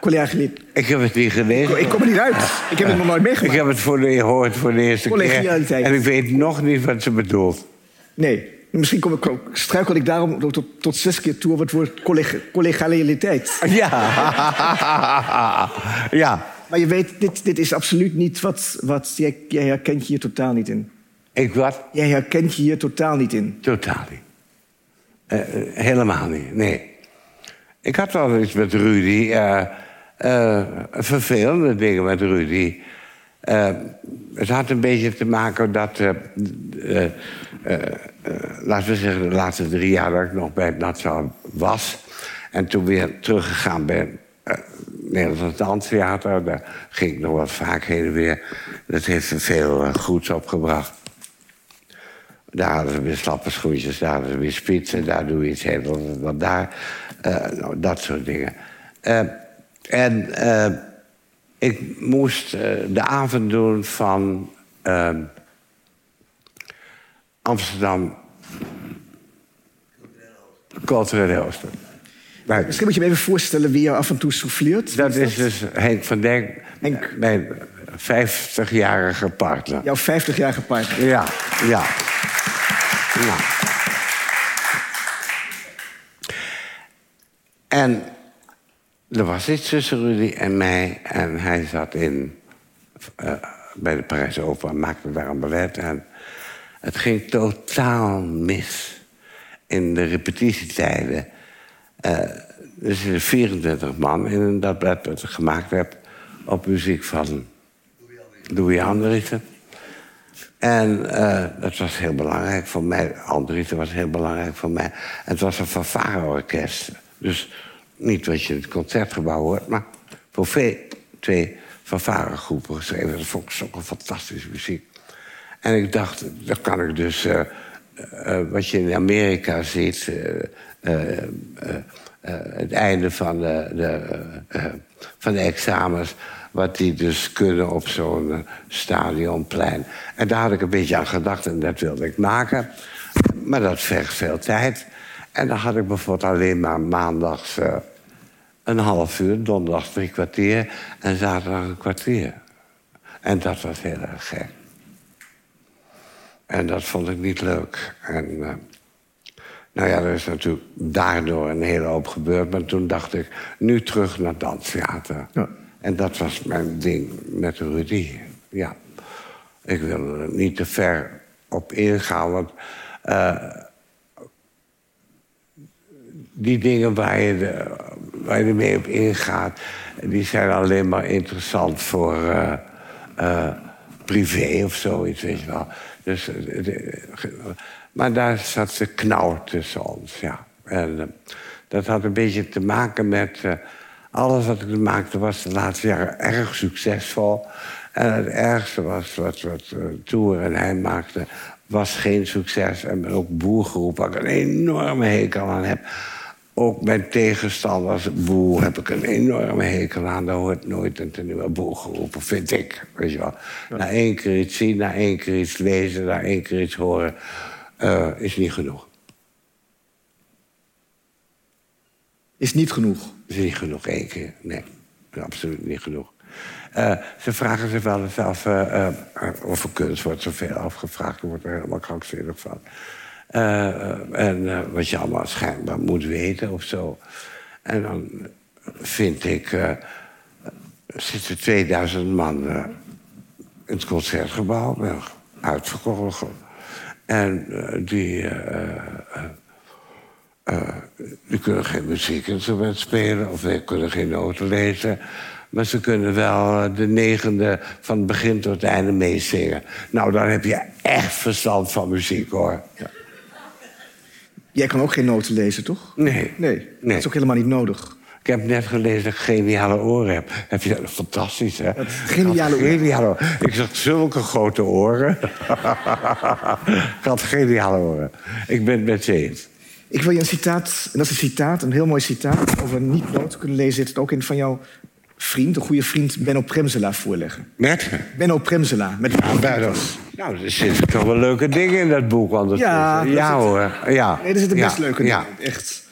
collega, Ik heb het niet gelezen. ik kom er niet uit. Ik heb het nog nooit Ik meegemaakt. heb het voor de, gehoord voor de eerste keer. Collegialiteit. En ik weet nog niet wat ze bedoelt. Nee, misschien kom ik, struikel ik daarom tot, tot zes keer toe op het woord collega, collegialiteit. <laughs> Ja. ja. Maar je weet, dit, dit is absoluut niet wat... wat jij, jij herkent je hier totaal niet in. Ik wat? Jij herkent je hier totaal niet in. Totaal niet. Eh, eh, helemaal niet, nee. Ik had wel iets met Rudy. eh, eh, vervelende dingen met Rudy. Eh, het had een beetje te maken dat... eh, eh, laten we zeggen, de laatste drie jaar dat ik nog bij het Nationaal was... en toen weer teruggegaan ben... Nederlands Danstheater, daar ging ik nog wat vaak heen en weer. Dat heeft er veel goeds opgebracht. Daar hadden ze weer slappe schoentjes, daar hadden ze weer spitsen, daar doe je iets heel wat daar. Nou, dat soort dingen. En ik moest eh, de avond doen van ehm, Amsterdam Culturele Oosten. Misschien moet je me even voorstellen wie jou af en toe souffleert. dat is dus Henk van Dijk, Henk. mijn 50-jarige partner. Jouw 50-jarige partner. Ja, ja. ja. En er was iets tussen Rudy en mij. En hij zat in, eh, bij de Parijse Opera, maakte daar een ballet. En het ging totaal mis in de repetitietijden. Er zitten 24 man in dat ballet dat ik gemaakt heb... op muziek van Louis Andriessen. En eh, dat was heel belangrijk voor mij. Andriessen was heel belangrijk voor mij. En het was een fanfare-orkest. Dus niet wat je in het concertgebouw hoort... maar voor ve- twee fanfaregroepen geschreven. Dat vond ik zo'n fantastische muziek. En ik dacht, dan kan ik dus... eh, eh, wat je in Amerika ziet... eh, het einde van de, van de examens... wat die dus kunnen op zo'n stadionplein. En daar had ik een beetje aan gedacht en dat wilde ik maken. Maar dat vergt veel tijd. En dan had ik bijvoorbeeld alleen maar maandags... eh, een half uur, donderdag drie kwartier... en zaterdag een kwartier. En dat was heel erg gek. En dat vond ik niet leuk. En, eh, nou ja, er is natuurlijk daardoor een hele hoop gebeurd. Maar toen dacht ik, nu terug naar danstheater. Ja. En dat was mijn ding met Rudy. Ja. Ik wil er niet te ver op ingaan, want... eh, die dingen waar je, waar je mee op ingaat... die zijn alleen maar interessant voor eh, eh, privé of zoiets, weet je wel. Dus, eh, maar daar zat ze knauw tussen ons, ja. En dat had een beetje te maken met... alles wat ik maakte was de laatste jaren erg succesvol. En het ergste was wat, wat Toer en hij maakten... was geen succes. En ook boergroep, waar ik een enorme hekel aan heb. Ook mijn tegenstanders, boer, heb ik een enorme hekel aan. Daar hoort nooit een te nieuwe boer geroepen, vind ik. Weet je wel. Na één keer iets zien, na één keer iets lezen, na één keer iets horen... eh, is niet genoeg. Is niet genoeg. is niet genoeg één keer. Nee, absoluut niet genoeg. Eh, ze vragen zich wel eens af... eh, over kunst wordt zoveel afgevraagd. Er wordt er helemaal krankzinnig van. Eh, en eh, wat je allemaal schijnbaar moet weten of zo. En dan vind ik... eh, zitten 2000 man in het concertgebouw. wel Uitverkocht. En die... die kunnen geen muziekinstrument spelen of kunnen geen noten lezen. Maar ze kunnen wel de negende van het begin tot het einde meezingen. Nou, dan heb je echt verstand van muziek, hoor. Jij kan ook geen noten lezen, toch? Nee. Nee, Nee. dat is ook helemaal niet nodig. Ik heb net gelezen dat ik geniale oren heb. Heb je dat? Fantastisch, hè? geniale oren. Ik zag zulke grote oren. <laughs> ik had geniale oren. Ik ben het met je eens. Ik wil je een citaat, en dat is een citaat, een heel mooi citaat... over niet noten kunnen lezen, zit het ook in van jouw vriend... een goede vriend Benno Premsela voorleggen. Met? Benno Premsela, met Ja, bijna. Nou, er zitten toch wel leuke dingen in dat boek. Anders Ja, ja hoor. Ja. Nee, er zitten best Ja, leuke dingen in, echt.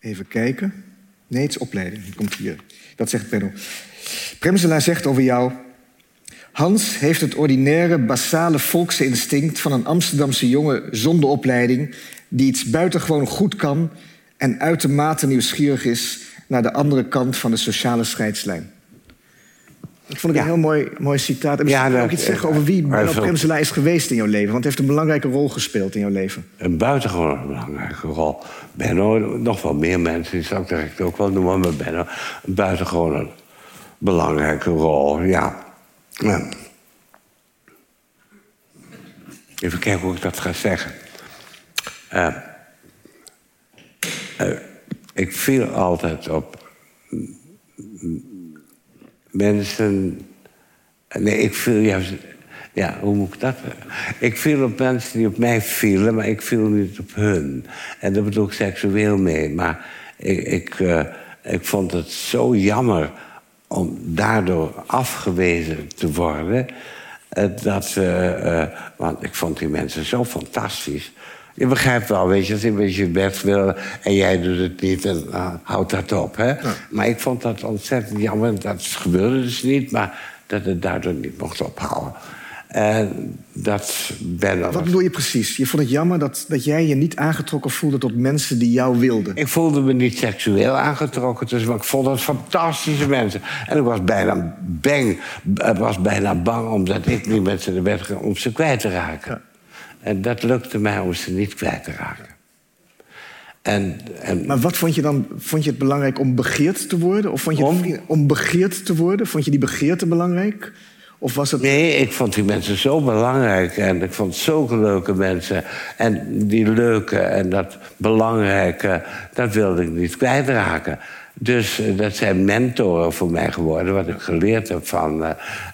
Even kijken. Nee, het is opleiding. Het komt hier. Dat zegt Benno. Premsela zegt over jou... Hans heeft het ordinaire, basale volkse instinct... van een Amsterdamse jongen zonder opleiding... die iets buitengewoon goed kan... en uitermate nieuwsgierig is... naar de andere kant van de sociale scheidslijn. Dat vond ik een heel mooi, mooi citaat. En misschien Ja, kan ook iets zeggen over wie maar Benno veel- Premsela is geweest in jouw leven. Want hij heeft een belangrijke rol gespeeld in jouw leven. Een buitengewoon belangrijke rol. Benno, nog wel meer mensen, die zou ik direct ook wel noemen, maar Benno, een buitengewoon belangrijke rol, ja. ja. Even kijken hoe ik dat ga zeggen. Eh, eh, ik viel altijd op mensen. Nee, ik viel juist. Ja, hoe moet ik dat? Ik viel op mensen die op mij vielen, maar ik viel niet op hun. En daar bedoel ik seksueel mee. Maar ik, ik, eh, ik vond het zo jammer om daardoor afgewezen te worden. dat, eh, want ik vond die mensen zo fantastisch. Je begrijpt wel, weet je, als een beetje je best wil en jij doet het niet, en uh, houd dat op. Hè? Maar ik vond dat ontzettend jammer. Dat gebeurde dus niet, maar dat het daardoor niet mocht ophouden. En dat ben dan. Wat bedoel je precies? Je vond het jammer dat, dat jij je niet aangetrokken voelde tot mensen die jou wilden. Ik voelde me niet seksueel aangetrokken, dus, maar ik vond het fantastische mensen. En ik was bijna bang, ik was bijna bang omdat ik niet met ze de bed ging om ze kwijt te raken. En dat lukte mij om ze niet kwijt te raken. En, en Maar wat vond je dan? Vond je het belangrijk om begeerd te worden? Of vond je om begeerd te worden? Vond je die begeerte belangrijk? Of was het... Nee, ik vond die mensen zo belangrijk. En ik vond zulke leuke mensen. En die leuke en dat belangrijke, dat wilde ik niet kwijtraken. Dus eh, dat zijn mentoren voor mij geworden. Wat ik geleerd heb van,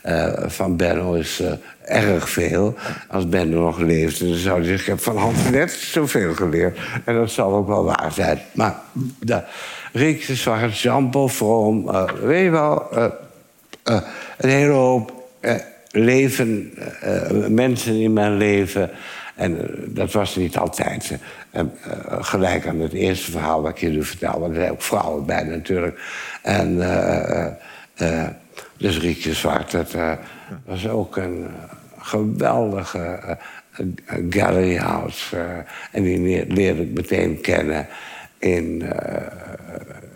eh, van Benno is erg veel. Als Benno nog leeft, dan zou hij zeggen... ik heb van Hans net zoveel geleerd. En dat zal ook wel waar zijn. Maar de Riek Zwart, Jean-Paul Vroom... eh, weet je wel, eh, eh, een hele hoop leven, mensen in mijn leven. En dat was niet altijd. gelijk aan het eerste verhaal wat ik je nu vertel. Want er zijn ook vrouwen bij natuurlijk. En dus Riekje Zwart, dat was ook een geweldige eh, eh, gallery house. eh, en die leer- leerde ik meteen kennen in... eh,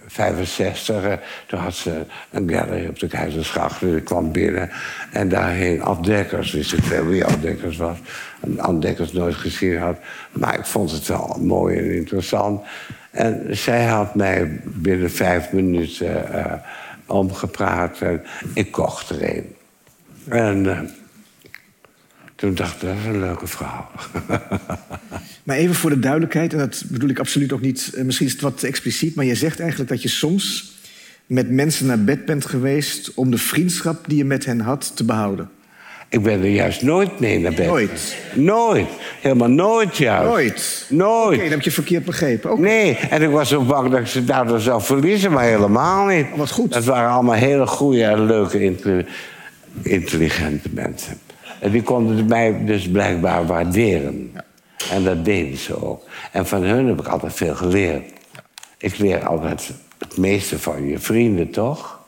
65. eh, Toen had ze een gallery op de Keizersgracht. Dus ik kwam binnen en daar hing Ad Dekkers. Wist ik veel wie Ad Dekkers was. En Ad Dekkers nooit gezien had. Maar ik vond het wel mooi en interessant. En zij had mij binnen vijf minuten omgepraat. En ik kocht er een. En toen dacht ik, dat is een leuke vrouw. <laughs> Maar even voor de duidelijkheid, en dat bedoel ik absoluut ook niet... eh, misschien is het wat te expliciet, maar je zegt eigenlijk dat je soms... met mensen naar bed bent geweest... om de vriendschap die je met hen had te behouden. Ik ben er juist nooit mee naar bed. Nooit? Nooit. Helemaal nooit juist. Nooit? Nooit. Oké, dat heb je verkeerd begrepen. Nee, en ik was zo bang dat ik ze daardoor zou verliezen, maar helemaal niet. wat goed. Dat waren allemaal hele goede en leuke, intelli- intelligente mensen. En die konden mij dus blijkbaar waarderen. En dat deden ze ook. En van hun heb ik altijd veel geleerd. Ik leer altijd het meeste van je vrienden, toch?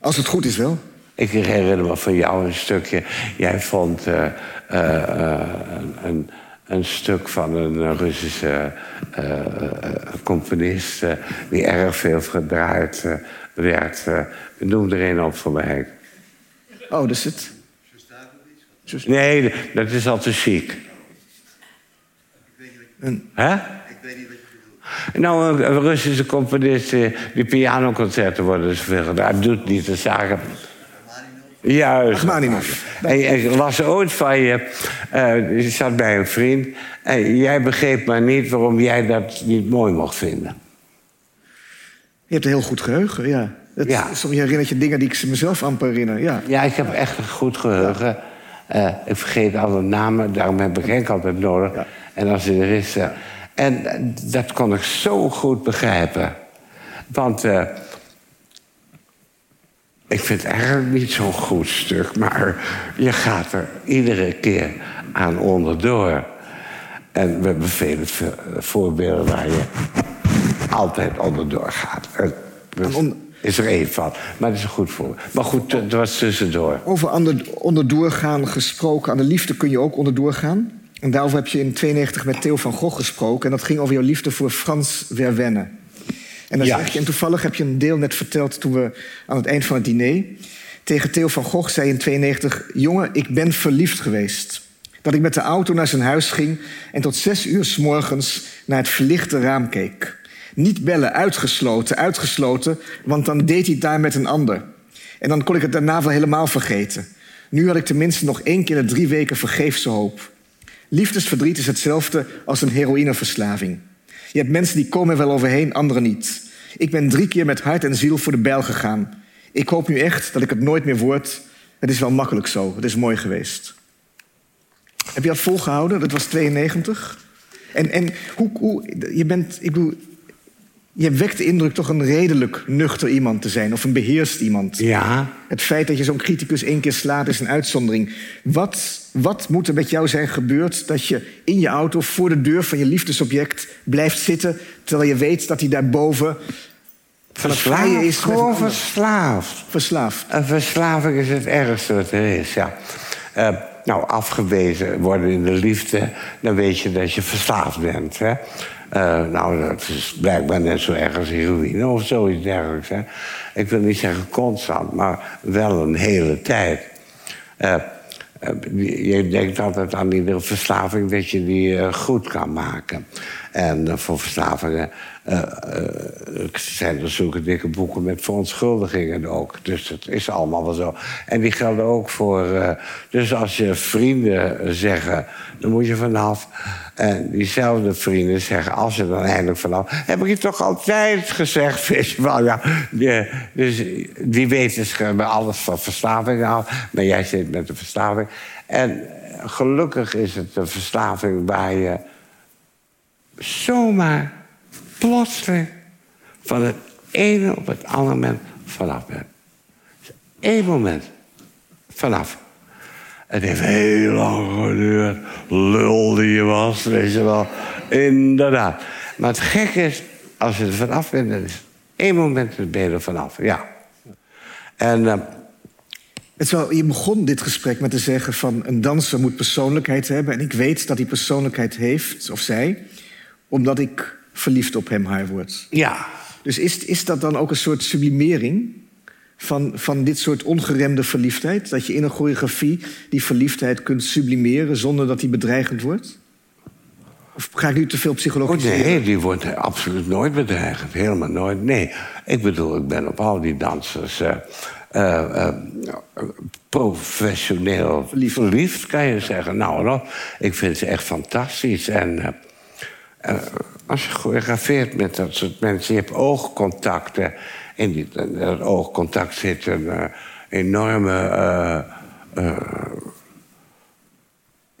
Als het goed is wel. Ik herinner me van jou een stukje. Jij vond eh, eh, eh, een, een, stuk van een Russische componist... die erg veel gedraaid werd. noem er een op voor mij. Oh, dat is het. Nee, dat is al te chic. Een- Hè? Nou, een, een Russische componist eh, die pianoconcerten worden zoveel gedaan. Doet niet de zaken. Juist. Rachmaninoff. En ik las ooit van je, eh, je zat bij een vriend... en jij begreep maar niet waarom jij dat niet mooi mocht vinden. Je hebt een heel goed geheugen, ja. Het, Ja. Soms herinnert je dingen die ik mezelf amper herinner, ja. Ja, ik heb echt een goed geheugen. Eh, ik vergeet alle namen, daarom heb ik Henk altijd nodig. En als hij er is... eh, en eh, dat kon ik zo goed begrijpen. Want... ik vind het eigenlijk niet zo'n goed stuk, maar je gaat er iedere keer aan onderdoor. En we hebben vele vo- voorbeelden waar je altijd onderdoor gaat. Is er één van, maar dat is een goed voorbeeld. Maar goed, het was tussendoor. Over onderdoorgaan gesproken. Aan de liefde kun je ook onderdoor gaan. En daarover heb je in 92 met Theo van Gogh gesproken. En dat ging over jouw liefde voor Frans Verwenne. En, dan zeg je, en toevallig heb je een deel net verteld toen we aan het eind van het diner... tegen Theo van Gogh zei in 92... jongen, ik ben verliefd geweest. Dat ik met de auto naar zijn huis ging... en tot zes uur s morgens naar het verlichte raam keek. Niet bellen, uitgesloten, uitgesloten... want dan deed hij het daar met een ander. En dan kon ik het daarna wel helemaal vergeten. Nu had ik tenminste nog één keer in de drie weken vergeefse hoop. Liefdesverdriet is hetzelfde als een heroïneverslaving. Je hebt mensen die komen er wel overheen, anderen niet. Ik ben drie keer met hart en ziel voor de bijl gegaan. Ik hoop nu echt dat ik het nooit meer word, Het is wel makkelijk zo. Het is mooi geweest. Heb je dat volgehouden? Dat was 92. En, en hoe, hoe, je bent, ik bedoel, je wekt de indruk toch een redelijk nuchter iemand te zijn, of een beheerst iemand. Ja. Het feit dat je zo'n criticus één keer slaat is een uitzondering. Wat, wat moet er met jou zijn gebeurd dat je in je auto voor de deur van je liefdesobject blijft zitten, terwijl je weet dat hij daarboven Verslaafd, is gewoon verslaafd. verslaafd? Een verslaving is het ergste wat er is, ja. Eh, nou, afgewezen worden in de liefde, dan weet je dat je verslaafd bent. Hè? Eh, nou, dat is blijkbaar net zo erg als heroïne of zoiets dergelijks. Hè? Ik wil niet zeggen constant, maar wel een hele tijd. Eh, eh, je denkt altijd aan iedere verslaving dat je die goed kan maken. En voor verslavingen zijn er zulke dikke boeken met verontschuldigingen ook. Dus dat is allemaal wel zo. En die gelden ook voor. eh, dus als je vrienden zeggen, dan moet je vanaf. En diezelfde vrienden zeggen, als je dan eindelijk vanaf. Heb ik je toch altijd gezegd, <laughs> weet wel. Ja, die- dus die weten alles van verslaving af. Maar jij zit met de verslaving. En gelukkig is het een verslaving waar je zomaar plotseling van het ene op het andere moment vanaf. Eén moment vanaf. Het heeft heel lang geduurd. Lul die je was, weet je wel. Inderdaad. Maar het gekke is, als je er vanaf bent, dan is één moment ben je er vanaf. Ja. En eh, Het wel, je begon dit gesprek met te zeggen van een danser moet persoonlijkheid hebben. En ik weet dat hij persoonlijkheid heeft, of zij, omdat ik verliefd op hem, haar word. ja, Dus is, is dat dan ook een soort sublimering van, van dit soort ongeremde verliefdheid? Dat je in een choreografie die verliefdheid kunt sublimeren zonder dat die bedreigend wordt? Of ga ik nu te veel Oh, psychologiseren? nee, die wordt absoluut nooit bedreigend. Helemaal nooit. Nee, ik bedoel, ik ben op al die dansers eh, eh, eh, professioneel verliefd. kan je zeggen. Nou, ik vind ze echt fantastisch. En als je choreografeert met dat soort mensen, je hebt oogcontacten. In dat oogcontact zit een eh, enorme. eh, eh,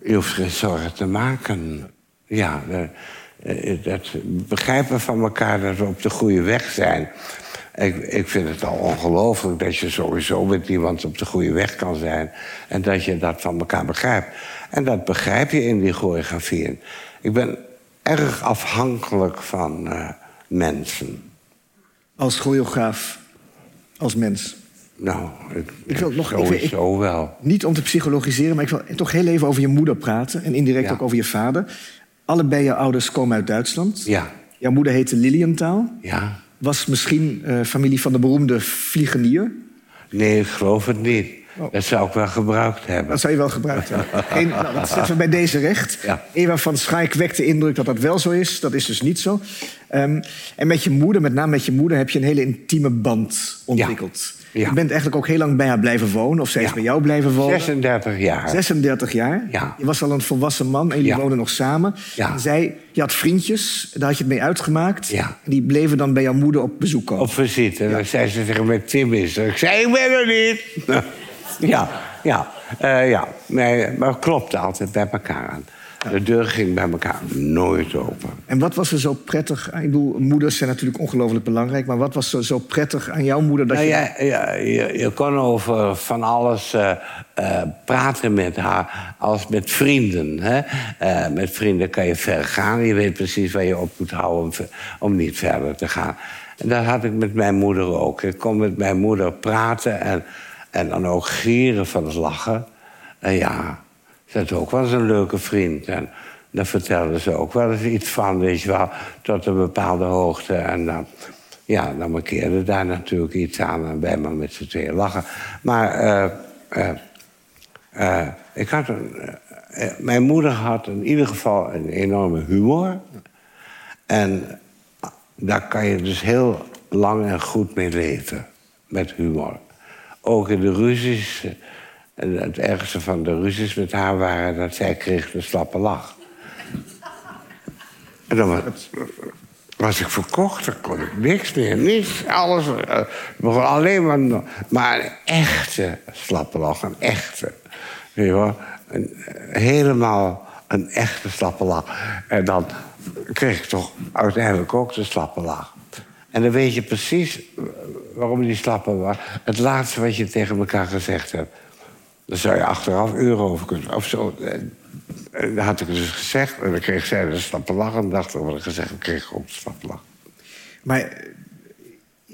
je hoeft geen zorgen te maken. Ja, dat begrijpen van elkaar dat we op de goede weg zijn. Ik, ik vind het al ongelooflijk dat je sowieso met iemand op de goede weg kan zijn. En dat je dat van elkaar begrijpt. En dat begrijp je in die choreografieën. Ik ben erg afhankelijk van eh, mensen. Als choreograaf, als mens. Nou, ik, Ik wil nog- ik sowieso wel. Niet om te psychologiseren, maar ik wil toch heel even over je moeder praten. En indirect Ja. ook over je vader. Allebei je ouders komen uit Duitsland. Ja, Jouw moeder heette Lilienthal. ja. Was misschien eh, familie van de beroemde vliegenier. Nee, ik geloof het niet. Oh. Dat zou ik wel gebruikt hebben. Dat zou je wel gebruikt hebben. Geen, <laughs> nou, dat zetten we bij deze recht. Ja. Eva van Schaik wekt de indruk dat dat wel zo is. Dat is dus niet zo. Ehm, en met je moeder, met name met je moeder... heb je een hele intieme band ontwikkeld. Ja. Je bent eigenlijk ook heel lang bij haar blijven wonen. Of zij is bij jou blijven wonen. 36 jaar. 36 jaar. Ja. Je was al een volwassen man en jullie woonden nog samen. En zij, je had vriendjes, daar had je het mee uitgemaakt. En die bleven dan bij jouw moeder op bezoek komen. Op visite. En dan zei ze tegen mij, Tim is er. Ik zei, ik ben er niet. <laughs> <laughs> ja, ja. Eh, ja. Nee, maar het klopte altijd bij elkaar aan. De deur ging bij elkaar nooit open. En wat was er zo prettig. Ik bedoel, moeders zijn natuurlijk ongelooflijk belangrijk... maar wat was er zo prettig aan jouw moeder dat Nou, je... ja, ja, je, je kon over van alles eh, eh, praten met haar als met vrienden. Hè? Met vrienden kan je ver gaan. Je weet precies waar je op moet houden om, om niet verder te gaan. En dat had ik met mijn moeder ook. Ik kon met mijn moeder praten en, en dan ook gieren van het lachen. En ja, ze had ook wel eens een leuke vriend. En daar vertelde ze ook wel eens iets van, weet je wel, tot een bepaalde hoogte. En dan, ja, dan markeerde daar natuurlijk iets aan en wij maar met z'n tweeën lachen. Maar eh, eh, eh, ik had een, mijn moeder had in ieder geval een enorme humor. En daar kan je dus heel lang en goed mee leven, met humor. Ook in de ruzies. En het ergste van de ruzies met haar waren dat zij kreeg een slappe lach. En dan was, ik verkocht, dan kon ik niks meer. Niets, alles. begon alleen maar... Maar een echte slappe lach, een echte. Weet je wel? Een, eh, helemaal een echte slappe lach. En dan kreeg ik toch uiteindelijk ook de slappe lach. En dan weet je precies waarom die slappe was. Het laatste wat je tegen elkaar gezegd hebt. Daar zou je achteraf euro over kunnen. Of zo. En, en dat had ik dus gezegd. En dan kreeg zij de slappe lach. En dacht ik wat ik gezegd heb, kreeg ik ook de slappe lach. Maar eh,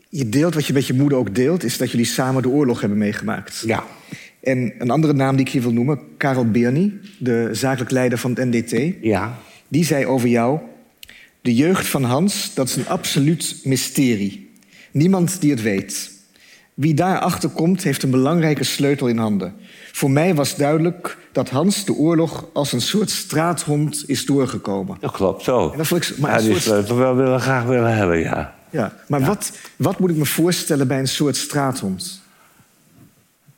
je deelt wat je met je moeder ook deelt... is dat jullie samen de oorlog hebben meegemaakt. Ja. En een andere naam die ik hier wil noemen, Karel Berny... de zakelijk leider van het NDT... Ja. die zei over jou... de jeugd van Hans, dat is een absoluut mysterie. Niemand die het weet. Wie daarachter komt, heeft een belangrijke sleutel in handen. Voor mij was duidelijk dat Hans de oorlog als een soort straathond is doorgekomen. Dat klopt zo. En dat vond ik, maar ja, die soort- sleutel wel willen, graag willen hebben, ja. Ja, maar Wat, wat moet ik me voorstellen bij een soort straathond?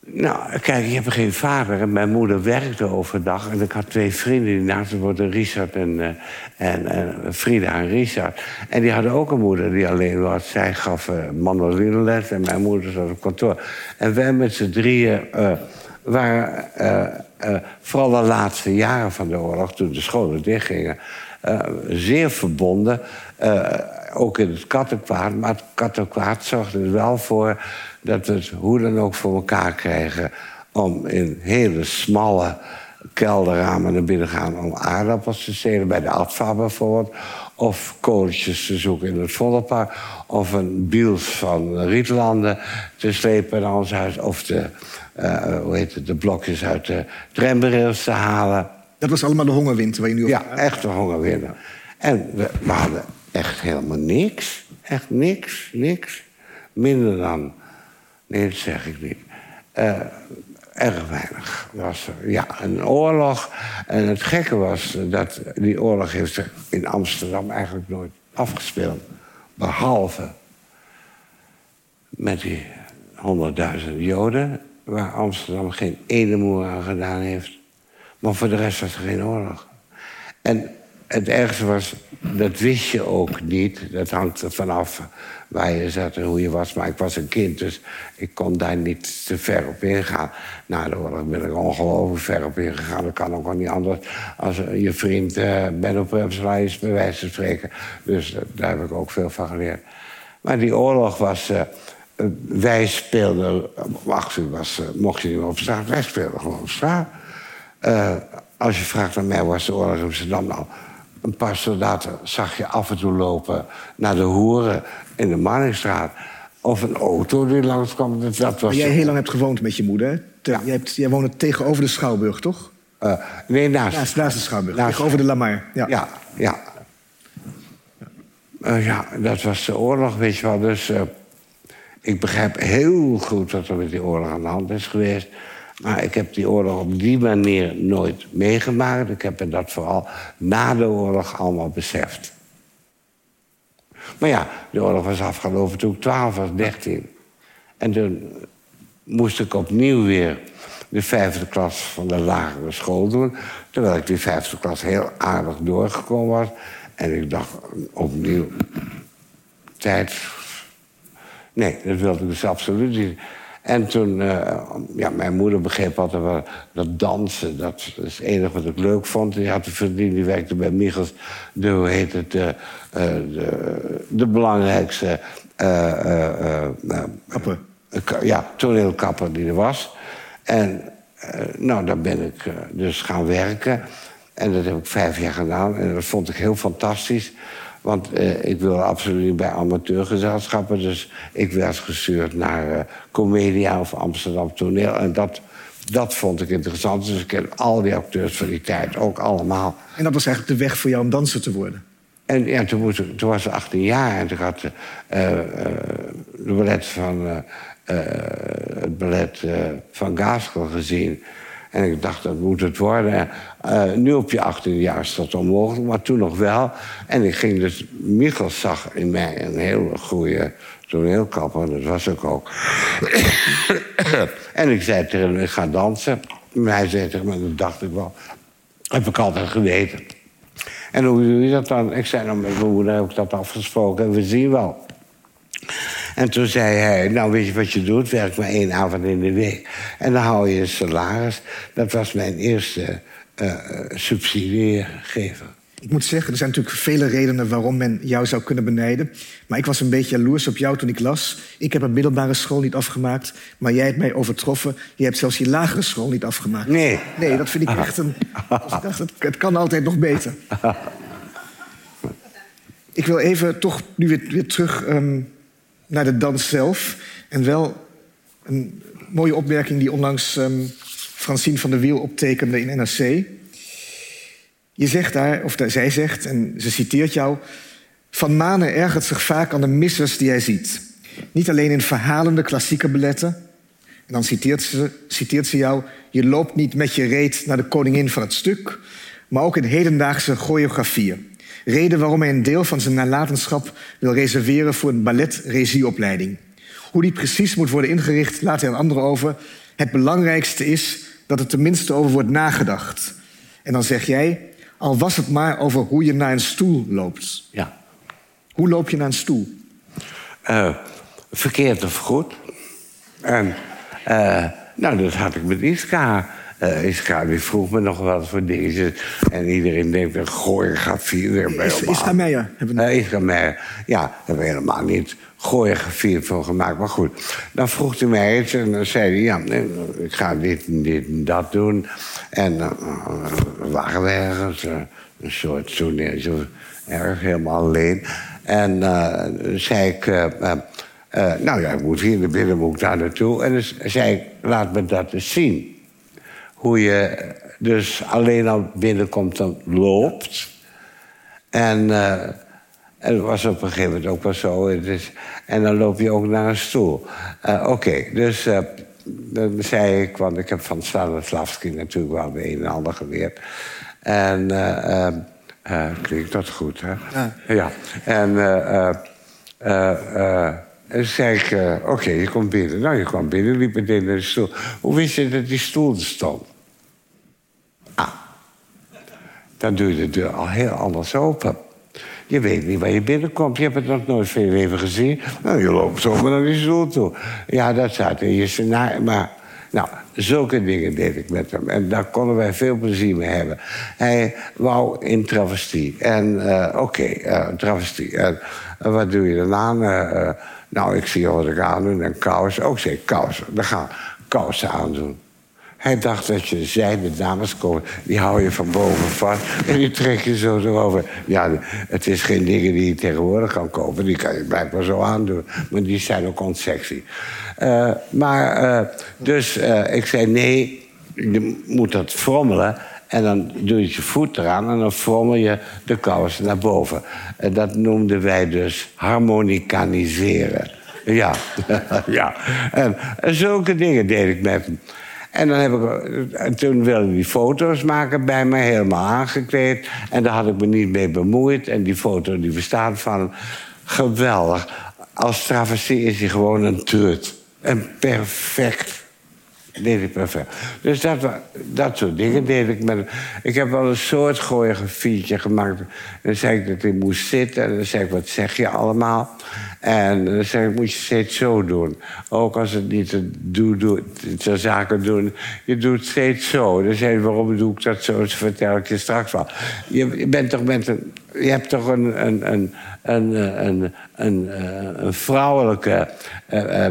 Nou, kijk, ik heb geen vader en mijn moeder werkte overdag. En ik had twee vrienden die naast me woonden, Richard en, eh, en, en Frida en Richard. En die hadden ook een moeder die alleen was. Zij gaf uh, mandolinles en mijn moeder zat op kantoor. En wij met z'n drieën eh, waren eh, eh, vooral de laatste jaren van de oorlog... toen de scholen dichtgingen, eh, zeer verbonden. Eh, ook in het kattenkwaad. Maar het kattenkwaad zorgde er wel voor dat we het hoe dan ook voor elkaar kregen... om in hele smalle kelderramen naar binnen gaan... om aardappels te stelen bij de Adva bijvoorbeeld... of kooltjes te zoeken in het Vondelpark... of een biels van Rietlanden te slepen naar ons huis... of de, eh, hoe heet het, de blokjes uit de tramberails te halen... Dat was allemaal de hongerwinter waar je nu over Ja, echt een hongerwinner. En we, we hadden echt helemaal niks. Echt niks, niks. Minder dan... Nee, dat zeg ik niet. Eh, erg weinig was er. Ja, een oorlog. En het gekke was dat die oorlog heeft zich in Amsterdam eigenlijk nooit afgespeeld. Behalve met die honderdduizend Joden... waar Amsterdam geen ene moer aan gedaan heeft. Maar voor de rest was er geen oorlog. En het ergste was, dat wist je ook niet. Dat hangt er vanaf waar je zat en hoe je was. Maar ik was een kind, dus ik kon daar niet te ver op ingaan. Na de oorlog ben ik ongelooflijk ver op ingegaan. Dat kan ook wel niet anders als je vriend uh, Benno Pumsela is, bij wijze van spreken. Dus daar heb ik ook veel van geleerd. Maar die oorlog was... Uh, wij speelden... Om acht uur was, mocht je niet meer op straat. Wij speelden gewoon op straat. Uh, als je vraagt naar mij, was de oorlog in Amsterdam nou... een paar soldaten zag je af en toe lopen naar de hoeren in de Marnixstraat. Of een auto die langskwam. Dat, was maar jij heel lang hebt gewoond met je moeder. hè? Te, ja. jij, hebt, jij woonde tegenover de Schouwburg, toch? Uh, nee, naast. Naast, naast de Schouwburg, naast, tegenover de Lamar. Ja, ja. Ja, uh, ja dat was de oorlog, weet je wel. Dus ik begrijp heel goed wat er met die oorlog aan de hand is geweest... Maar ik heb die oorlog op die manier nooit meegemaakt. Ik heb dat vooral na de oorlog allemaal beseft. Maar ja, de oorlog was afgelopen toen ik 12 was, 13. En toen moest ik opnieuw weer de vijfde klas van de lagere school doen. Terwijl ik die vijfde klas heel aardig doorgekomen was. En ik dacht opnieuw, tijd. Nee, dat wilde ik dus absoluut niet. En toen, uh, ja, mijn moeder begreep altijd wel dat dansen, dat is het enige wat ik leuk vond. Die had een vriendin, die werkte bij Michels, de, hoe heet het, de, uh, de, de belangrijkste... Uh, kapper. ja, toneelkapper die er was. En nou, daar ben ik dus gaan werken. En dat heb ik vijf jaar gedaan. En dat vond ik heel fantastisch. Want uh, ik wilde absoluut niet bij amateurgezelschappen. Dus ik werd gestuurd naar uh, Comedia of Amsterdam Toneel. En dat, dat vond ik interessant. Dus ik ken al die acteurs van die tijd ook allemaal. En dat was eigenlijk de weg voor jou om danser te worden? En ja, toen, moest toen was ik 18 jaar en toen had uh, de ballet van, het ballet van Gaskell gezien. En ik dacht, dat moet het worden. Uh, nu op je 18 jaar is dat onmogelijk, maar toen nog wel. En ik ging dus... Michels zag in mij een hele goede toneelkapper. Dat was ik ook. en ik zei tegen hem, ik ga dansen. En hij zei tegen me, dat dacht ik wel. Heb ik altijd geweten. En hoe doe je dat dan? Ik zei, nou, met mijn moeder heb ik dat afgesproken en we zien wel. En toen zei hij, nou weet je wat je doet? Werk maar één avond in de week. En dan hou je een salaris. Dat was mijn eerste uh, subsidiegever. Ik moet zeggen, er zijn natuurlijk vele redenen waarom men jou zou kunnen benijden. Maar ik was een beetje jaloers op jou toen ik las. Ik heb een middelbare school niet afgemaakt, maar jij hebt mij overtroffen. Je hebt zelfs je lagere school niet afgemaakt. Nee. Nee, dat vind ik echt een... <laughs> Dus ik dacht, het, het kan altijd nog beter. Ik wil even toch nu weer, weer terug um, naar de dans zelf. En wel een mooie opmerking die onlangs um, Francine van der Wiel optekende in NRC. Je zegt daar, of zij zegt, en ze citeert jou... Van Manen ergert zich vaak aan de missers die hij ziet. Niet alleen in verhalende klassieke balletten. En dan citeert ze, citeert ze jou... Je loopt niet met je reet naar de koningin van het stuk... maar ook in hedendaagse choreografieën. Reden waarom hij een deel van zijn nalatenschap wil reserveren... voor een balletregieopleiding. Hoe die precies moet worden ingericht, laat hij aan anderen over. Het belangrijkste is dat er tenminste over wordt nagedacht. En dan zeg jij, al was het maar over hoe je naar een stoel loopt. Ja. Hoe loop je naar een stoel? Uh, verkeerd of goed. En uh, nou, dat had ik met Iska. Uh, vroeg me nog wat voor dingen. En iedereen denkt, een choreografie. Is, Iska Meijer? Uh, Iska Meijer. Ja, daar hebben we helemaal niet choreografie voor gemaakt. Maar goed, dan vroeg hij mij iets en dan zei hij... ja, ik ga dit en dit en dat doen. En uh, waren we ergens, uh, een soort toneel, zo erg helemaal alleen. En uh, zei ik... nou ja, ik moet hier naar binnen, moet ik daar naartoe. En dan zei ik, laat me dat eens zien. Hoe je dus alleen al binnenkomt en loopt. En... En dat was op een gegeven moment ook wel zo. en dan loop je ook naar een stoel. Uh, Oké, dus uh, dan zei ik, want ik heb van Stanislavski natuurlijk wel de een en ander geleerd. En uh, klinkt dat goed, hè? Ja. ja. En en zei ik, oké, je komt binnen. Nou, je kwam binnen, liep meteen naar de stoel. Hoe wist je dat die stoel er stond? Ah, dan doe je de deur al heel anders open. Je weet niet waar je binnenkomt. Je hebt het nog nooit veel even gezien. Nou, je loopt zomaar naar die stoel toe. Ja, dat staat in je scenario. Maar, nou, zulke dingen deed ik met hem. En daar konden wij veel plezier mee hebben. Hij wou in travestie. En uh, oké, okay, uh, travestie. En wat doe je? Uh, nou, ik zie wat ik aandoen. En kousen. Ook zeg kousen. Dan gaan kousen aandoen. Hij dacht dat je zijde dames komen, die hou je van boven vast en die trek je zo erover. Ja, het is geen dingen die je tegenwoordig kan kopen, die kan je blijkbaar zo aandoen. Maar die zijn ook onsexy. Uh, maar, uh, dus uh, ik zei nee, je moet dat frommelen. En dan doe je je voet eraan en dan frommel je de kousen naar boven. En dat noemden wij dus harmonicaniseren. Ja, <laughs> ja. En, zulke dingen deed ik met hem. En dan heb ik, en toen wilde hij foto's maken bij me, helemaal aangekleed. En daar had ik me niet mee bemoeid. En die foto die bestaat van geweldig. Als travestie is hij gewoon een trut. En perfect. Deed ik perfect. Dus dat, dat soort dingen deed ik met Ik heb wel een soort choreografietje gemaakt. En dan zei ik dat hij moest zitten. En dan zei ik, wat zeg je allemaal? En dan zeg ik, moet je steeds zo doen. Ook als het niet doe, zo zaken doen. Je doet steeds zo. Dan zei hij, waarom doe ik dat zo? Dat vertel ik je straks wel. Je, je bent toch met een... Je hebt toch een, een, een, een, een, een, een vrouwelijke, uh, uh,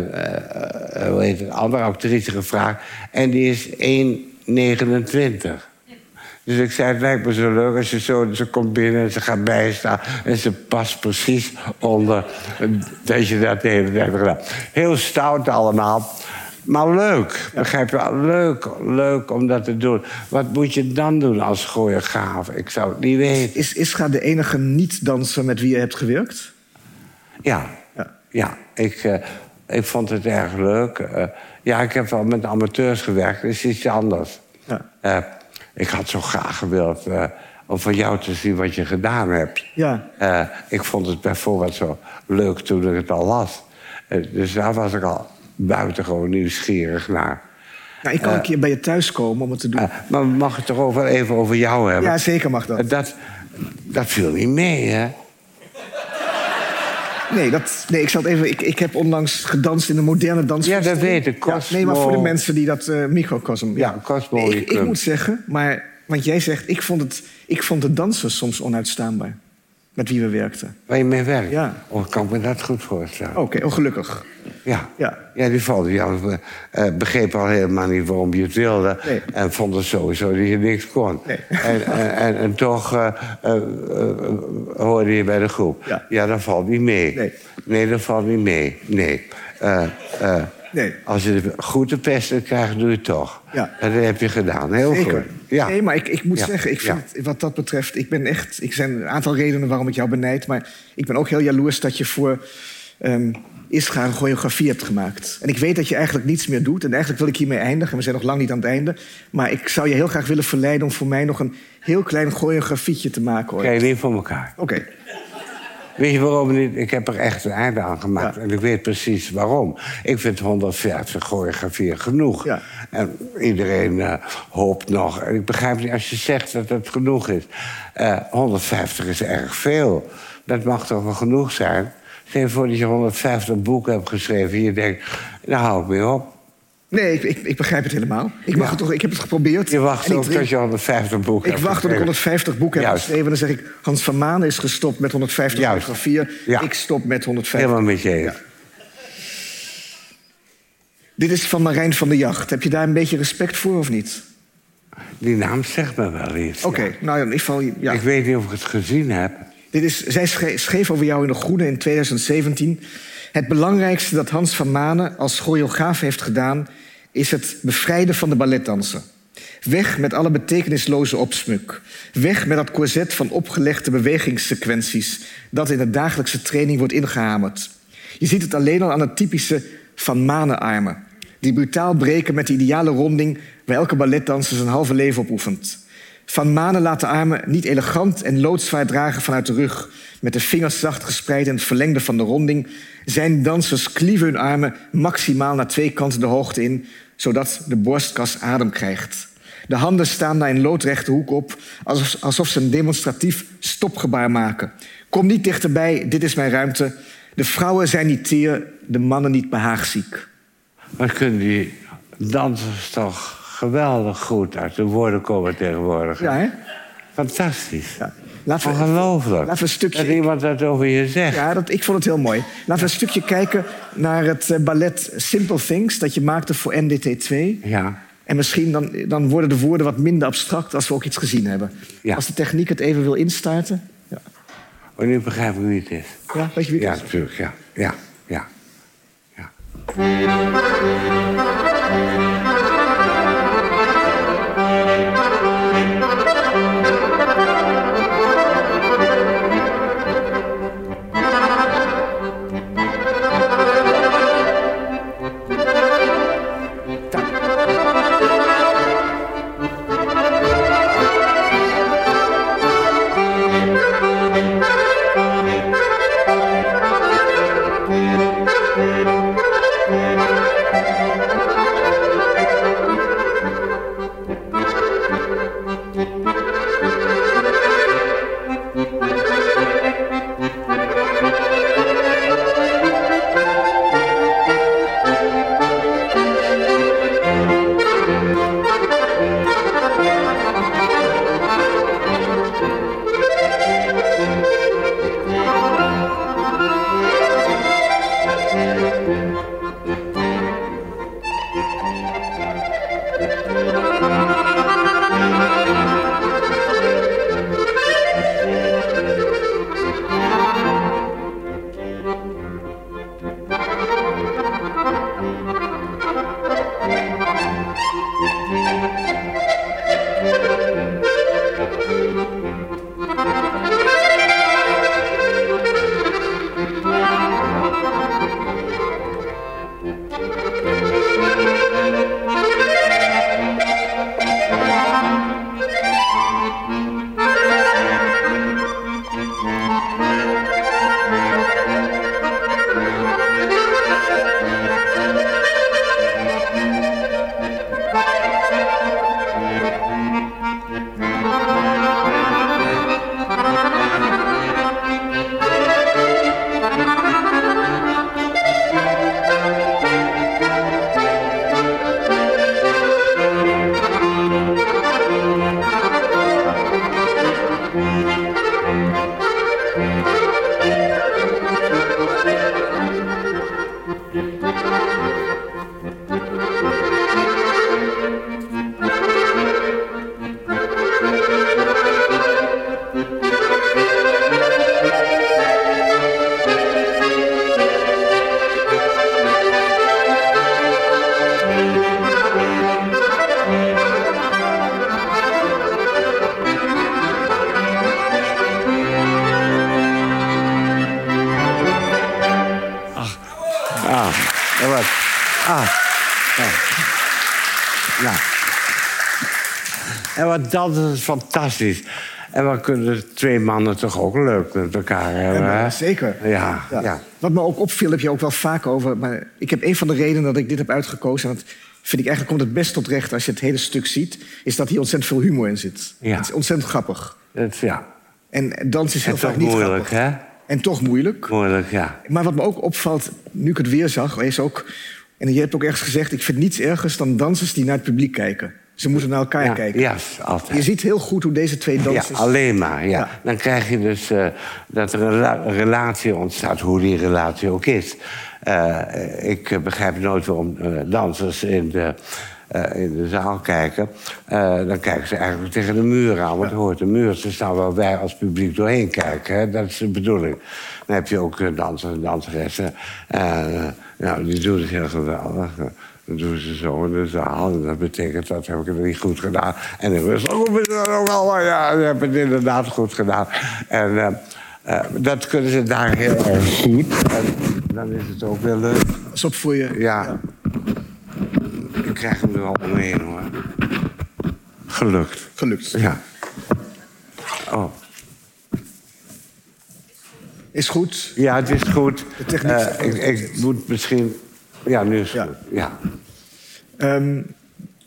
hoe heet het, andere actrice gevraagd. En die is 1,29. Dus ik zei, het lijkt me zo leuk als je zo... Ze komt binnen en ze gaat bijstaan... en ze past precies onder dat je dat de hele tijd gedaan. Heel stout allemaal. Maar leuk, begrijp je? Leuk, leuk om dat te doen. Wat moet je dan doen als choreograaf? Ik zou het niet weten. Is Ischa de enige niet-danser met wie je hebt gewerkt? Ja, ja. ja ik, uh, ik vond het erg leuk. Uh, ja, ik heb wel met amateurs gewerkt. Dat is iets anders. Ja. Uh, ik had zo graag gewild om van jou te zien wat je gedaan hebt. Ja. Ik vond het bijvoorbeeld zo leuk toen ik het al las. Dus daar was ik al buitengewoon nieuwsgierig naar. Nou, ik kan een keer bij je thuis komen om het te doen. maar mag het toch over, even over jou hebben? Ja, zeker mag dat. dat dat viel niet mee, hè? Nee, dat, nee ik, zal het even, ik, ik heb onlangs gedanst in een moderne dans. Ja, dat weet ik. Ja, Cosmo. nee, maar voor de mensen die dat eh microcosm. Ja, Cosmo Nee, ik, ik moet zeggen, maar, want jij zegt, ik vond, het, ik vond de dansers soms onuitstaanbaar. Met wie we werkten. Waar je mee werkt? Ja. Oh, kan ik me dat goed voorstellen. Oké, oh, gelukkig. Ja. Ja. ja, die vond ja, eh, begreep al helemaal niet waarom je het wilde. Nee. En vond het sowieso dat je niks kon. Nee. En, en, en, en toch eh, eh, hoorde je bij de groep. Ja. dat valt niet mee. Nee. Nee, dat valt niet mee. Nee. Nee. Als je de goede pesten krijgt, doe je het toch. Ja. En dat heb je gedaan. Heel Zeker. goed. Ja. Nee, maar ik, ik moet Ja. zeggen, ik vind het- wat dat betreft... Ik ben echt... Ik zijn een aantal redenen waarom ik jou benijd... maar ik ben ook heel jaloers dat je voor ehm Isra een choreografie hebt gemaakt. En ik weet dat je eigenlijk niets meer doet. En eigenlijk wil ik hiermee eindigen. We zijn nog lang niet aan het einde. Maar ik zou je heel graag willen verleiden... om voor mij nog een heel klein choreografietje te maken. ooit. Krijg je niet voor elkaar. Oké. Weet je waarom niet? Ik heb er echt een einde aan gemaakt. Ja. En ik weet precies waarom. Ik vind 150 choreografieën genoeg. Ja. En iedereen eh, hoopt nog. En ik begrijp niet als je zegt dat het genoeg is. Eh, 150 is erg veel. Dat mag toch wel genoeg zijn? Stel je voor dat je 150 boeken hebt geschreven... en je denkt, nou hou ik mee op. Nee, ik, ik, ik begrijp het helemaal. Ik, mag Ja. het toch, ik heb het geprobeerd. Je wacht ook tot je 150 boeken Ik wacht tot ik geschreven. 150 boeken heb geschreven. En dan zeg ik, Hans van Maan is gestopt met 150 Juist. choreografieën. Ja. Ik stop met 150. Helemaal met je eens. Dit is van Marijn van der Jacht. Heb je daar een beetje respect voor of niet? Die naam zegt me wel iets. Oké, ja. nou in ieder geval... Ja. Ik weet niet of ik het gezien heb. Dit is, zij schre- schreef over jou in De Groene in 2017... Het belangrijkste dat Hans van Manen als choreograaf heeft gedaan... is het bevrijden van de balletdanser. Weg met alle betekenisloze opsmuk. Weg met dat corset van opgelegde bewegingssequenties... dat in de dagelijkse training wordt ingehamerd. Je ziet het alleen al aan het typische van manenarmen. Die brutaal breken met de ideale ronding... waar elke balletdanser zijn halve leven op oefent. Van Manen laat de armen niet elegant en loodzwaar dragen vanuit de rug... met de vingers zacht gespreid in het verlengde van de ronding. Zijn dansers klieven hun armen maximaal naar twee kanten de hoogte in... zodat de borstkas adem krijgt. De handen staan daar in loodrechte hoek op... alsof, alsof ze een demonstratief stopgebaar maken. Kom niet dichterbij, dit is mijn ruimte. De vrouwen zijn niet teer, de mannen niet behaagziek. Wat kunnen die dansers toch geweldig goed uit de woorden komen tegenwoordig. Ja, hè? Fantastisch. Ja. Laten we, Ongelooflijk. laten we een stukje- Dat iemand dat over je zegt. Ja, dat, ik vond het heel mooi. Laten we een stukje kijken naar het eh, ballet Simple Things... dat je maakte voor NDT 2. Ja. En misschien dan, dan worden de woorden wat minder abstract... als we ook iets gezien hebben. Ja. Als de techniek het even wil instarten. Ja, Maar nu begrijp ik wie het is. ja weet je wie het Ja, is? natuurlijk. Ja. Ja. Ja. ja. Ah. Ja. ja. En wat dansen is fantastisch. En wat kunnen twee mannen toch ook leuk met elkaar hebben? Ja, hè? zeker. Ja, ja. Ja. Wat me ook opviel, heb je ook wel vaak over. Maar ik heb een van de redenen dat ik dit heb uitgekozen. En dat vind ik eigenlijk komt het best tot recht als je het hele stuk ziet. Is dat hier ontzettend veel humor in zit. Ja. Het is ontzettend grappig. Het, ja. En dans is heel En vaak toch niet moeilijk, grappig. hè? En toch moeilijk. Moeilijk, ja. Maar wat me ook opvalt, nu ik het weer zag, is ook... En je hebt ook ergens gezegd, ik vind niets ergers dan dansers die naar het publiek kijken. Ze moeten naar elkaar Ja, kijken. ja, altijd. Je ziet heel goed hoe deze twee Ja, dansers... alleen maar. Ja. Ja. Dan krijg je dus eh, dat er een rela- een relatie ontstaat, hoe die relatie ook is. Eh, ik begrijp nooit waarom eh, dansers in de, eh, in de zaal kijken. Eh, dan kijken ze eigenlijk tegen de muur aan, want hoort de muur. Ze staan waar wij als publiek doorheen kijken. Hè? Dat is de bedoeling. Dan heb je ook eh, dansers en danseressen. Nou, die doen het heel geweldig. Dan doen ze zo in de zaal. En dat betekent dat heb ik het niet goed gedaan. En in rust, oh, ben je dat ook al? Ja, je hebt het inderdaad goed gedaan. En dat kunnen ze daar heel erg goed. En dan is het ook wel leuk. Pas op voor je... Ja. Ik krijg hem er al omheen, hoor. Gelukt. Gelukt. Ja. Oh. Is goed. Ja, het is goed. De techniek Eh, staat ik, ik moet misschien... Ja, nu is het Ja. goed. Ja. Ehm,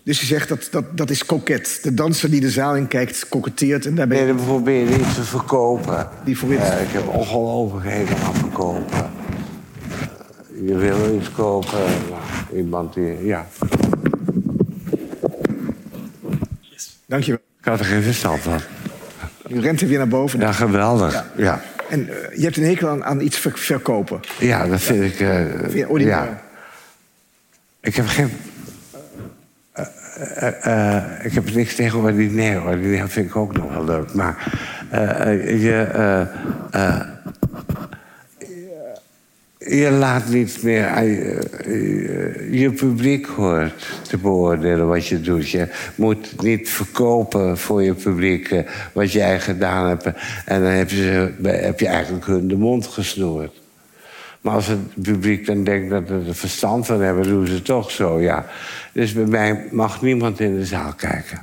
dus je zegt dat, dat dat is koket. De danser die de zaal in kijkt, koketteert. En daarbij... Nee, dan probeer je iets te verkopen. Die probeert- Eh, ik heb ongelooflijk helemaal aan verkopen. Eh, je wil iets kopen. iemand die... Ja. Dankjewel. Ik had er geen verstand van. U rent er weer naar boven. Ja, geweldig. Ja. En eh, je hebt een hekel aan, aan iets ver- verkopen. Ja, dat vind ik... Vind je ordinair? ja. Ik heb geen... eh, ik heb niks tegen ordinair. Ordinair vind ik ook nog wel leuk. Maar je... je laat niet meer aan je, eh, je publiek hoort te beoordelen wat je doet. Je moet niet verkopen voor je publiek eh, wat jij gedaan hebt. En dan heb je, heb je eigenlijk hun de mond gesnoerd. Maar als het publiek dan denkt dat ze er verstand van hebben, doen ze toch zo, ja. Dus bij mij mag niemand in de zaal kijken.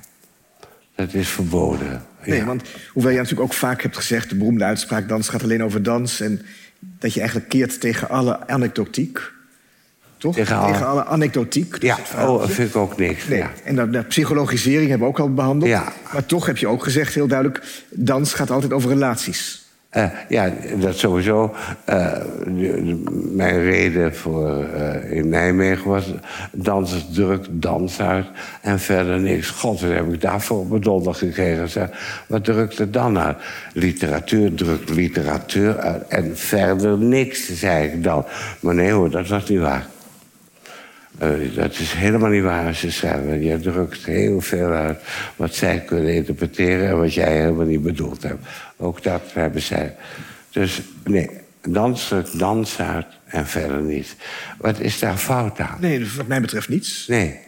Dat is verboden. Nee, ja. want hoewel je natuurlijk ook vaak hebt gezegd... de beroemde uitspraak, dans gaat alleen over dans... en dat je eigenlijk keert tegen alle anekdotiek. Toch? Tegen alle- anekdotiek. dus ja, oh, dat vind ik ook niks. Nee. Ja. En de, de psychologisering hebben we ook al behandeld. Ja. Maar toch heb je ook gezegd, heel duidelijk... dans gaat altijd over relaties. Eh, ja, dat sowieso. Eh, mijn reden voor eh, in Nijmegen was dansers druk, dans uit en verder niks. God, wat heb ik daarvoor op donder gekregen? Wat drukt er dan uit? Literatuur drukt literatuur uit en verder niks, zei ik dan. Maar nee hoor, dat was niet waar. Dat is helemaal niet waar als je. Je drukt heel veel uit wat zij kunnen interpreteren... en wat jij helemaal niet bedoeld hebt. Ook dat hebben zij. Dus nee, dans drukt dans uit en verder niet. Wat is daar fout aan? Nee, wat mij betreft niets. Nee.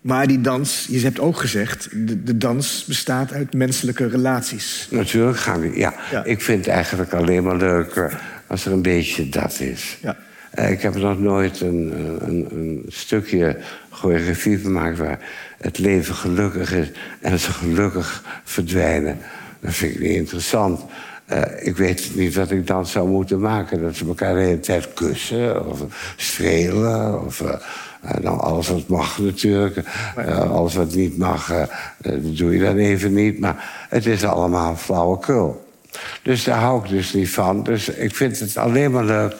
Maar die dans, je hebt ook gezegd... de, de dans bestaat uit menselijke relaties. Natuurlijk gaan. Ja, Ja. ik vind het eigenlijk alleen maar leuker als er een beetje dat is. Ja. Eh, ik heb nog nooit een, een, een stukje choreografie gemaakt... waar het leven gelukkig is en ze gelukkig verdwijnen. Dat vind ik niet interessant. Eh, ik weet niet wat ik dan zou moeten maken. Dat ze elkaar de hele tijd kussen of strelen. Of, eh, eh, nou, alles wat mag natuurlijk. Alles wat niet mag, dat doe je dan even niet. Maar het is allemaal flauwekul. Dus daar hou ik dus niet van. Dus ik vind het alleen maar leuk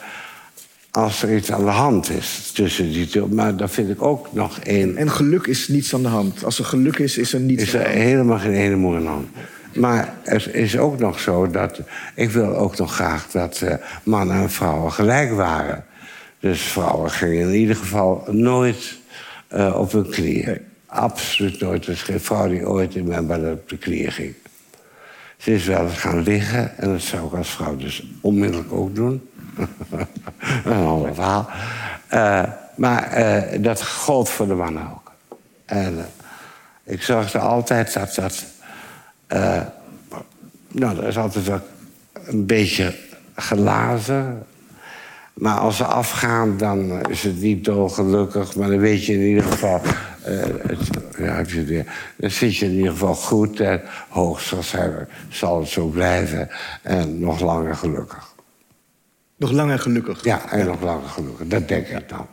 als er iets aan de hand is tussen die twee. Maar dan vind ik ook nog één... En geluk is niets aan de hand. Als er geluk is, is er niets Is aan er de hand. helemaal geen ene moer aan de hand. Maar het is ook nog zo dat... Ik wil ook nog graag dat eh, mannen en vrouwen gelijk waren. Dus vrouwen gingen in ieder geval nooit eh, op hun knieën. Nee. Absoluut nooit. Er is geen vrouw die ooit in mijn bed op de knieën ging. Ze is wel eens gaan liggen. En dat zou ik als vrouw dus onmiddellijk ook doen. <laughs> een ander verhaal. Eh, maar dat gold voor de mannen ook. En ik zorgde altijd dat dat... eh, nou, er is altijd wel een beetje glazen. Maar als ze afgaan, dan is het niet dolgelukkig. Maar dan weet je in ieder geval... eh, het, ja, heb je weer. Dan zit je in ieder geval goed. En hoogstwaarschijnlijk zal het zo blijven. En nog langer gelukkig. Nog lang en gelukkig. Ja, en nog langer gelukkig. Dat denk ik dan.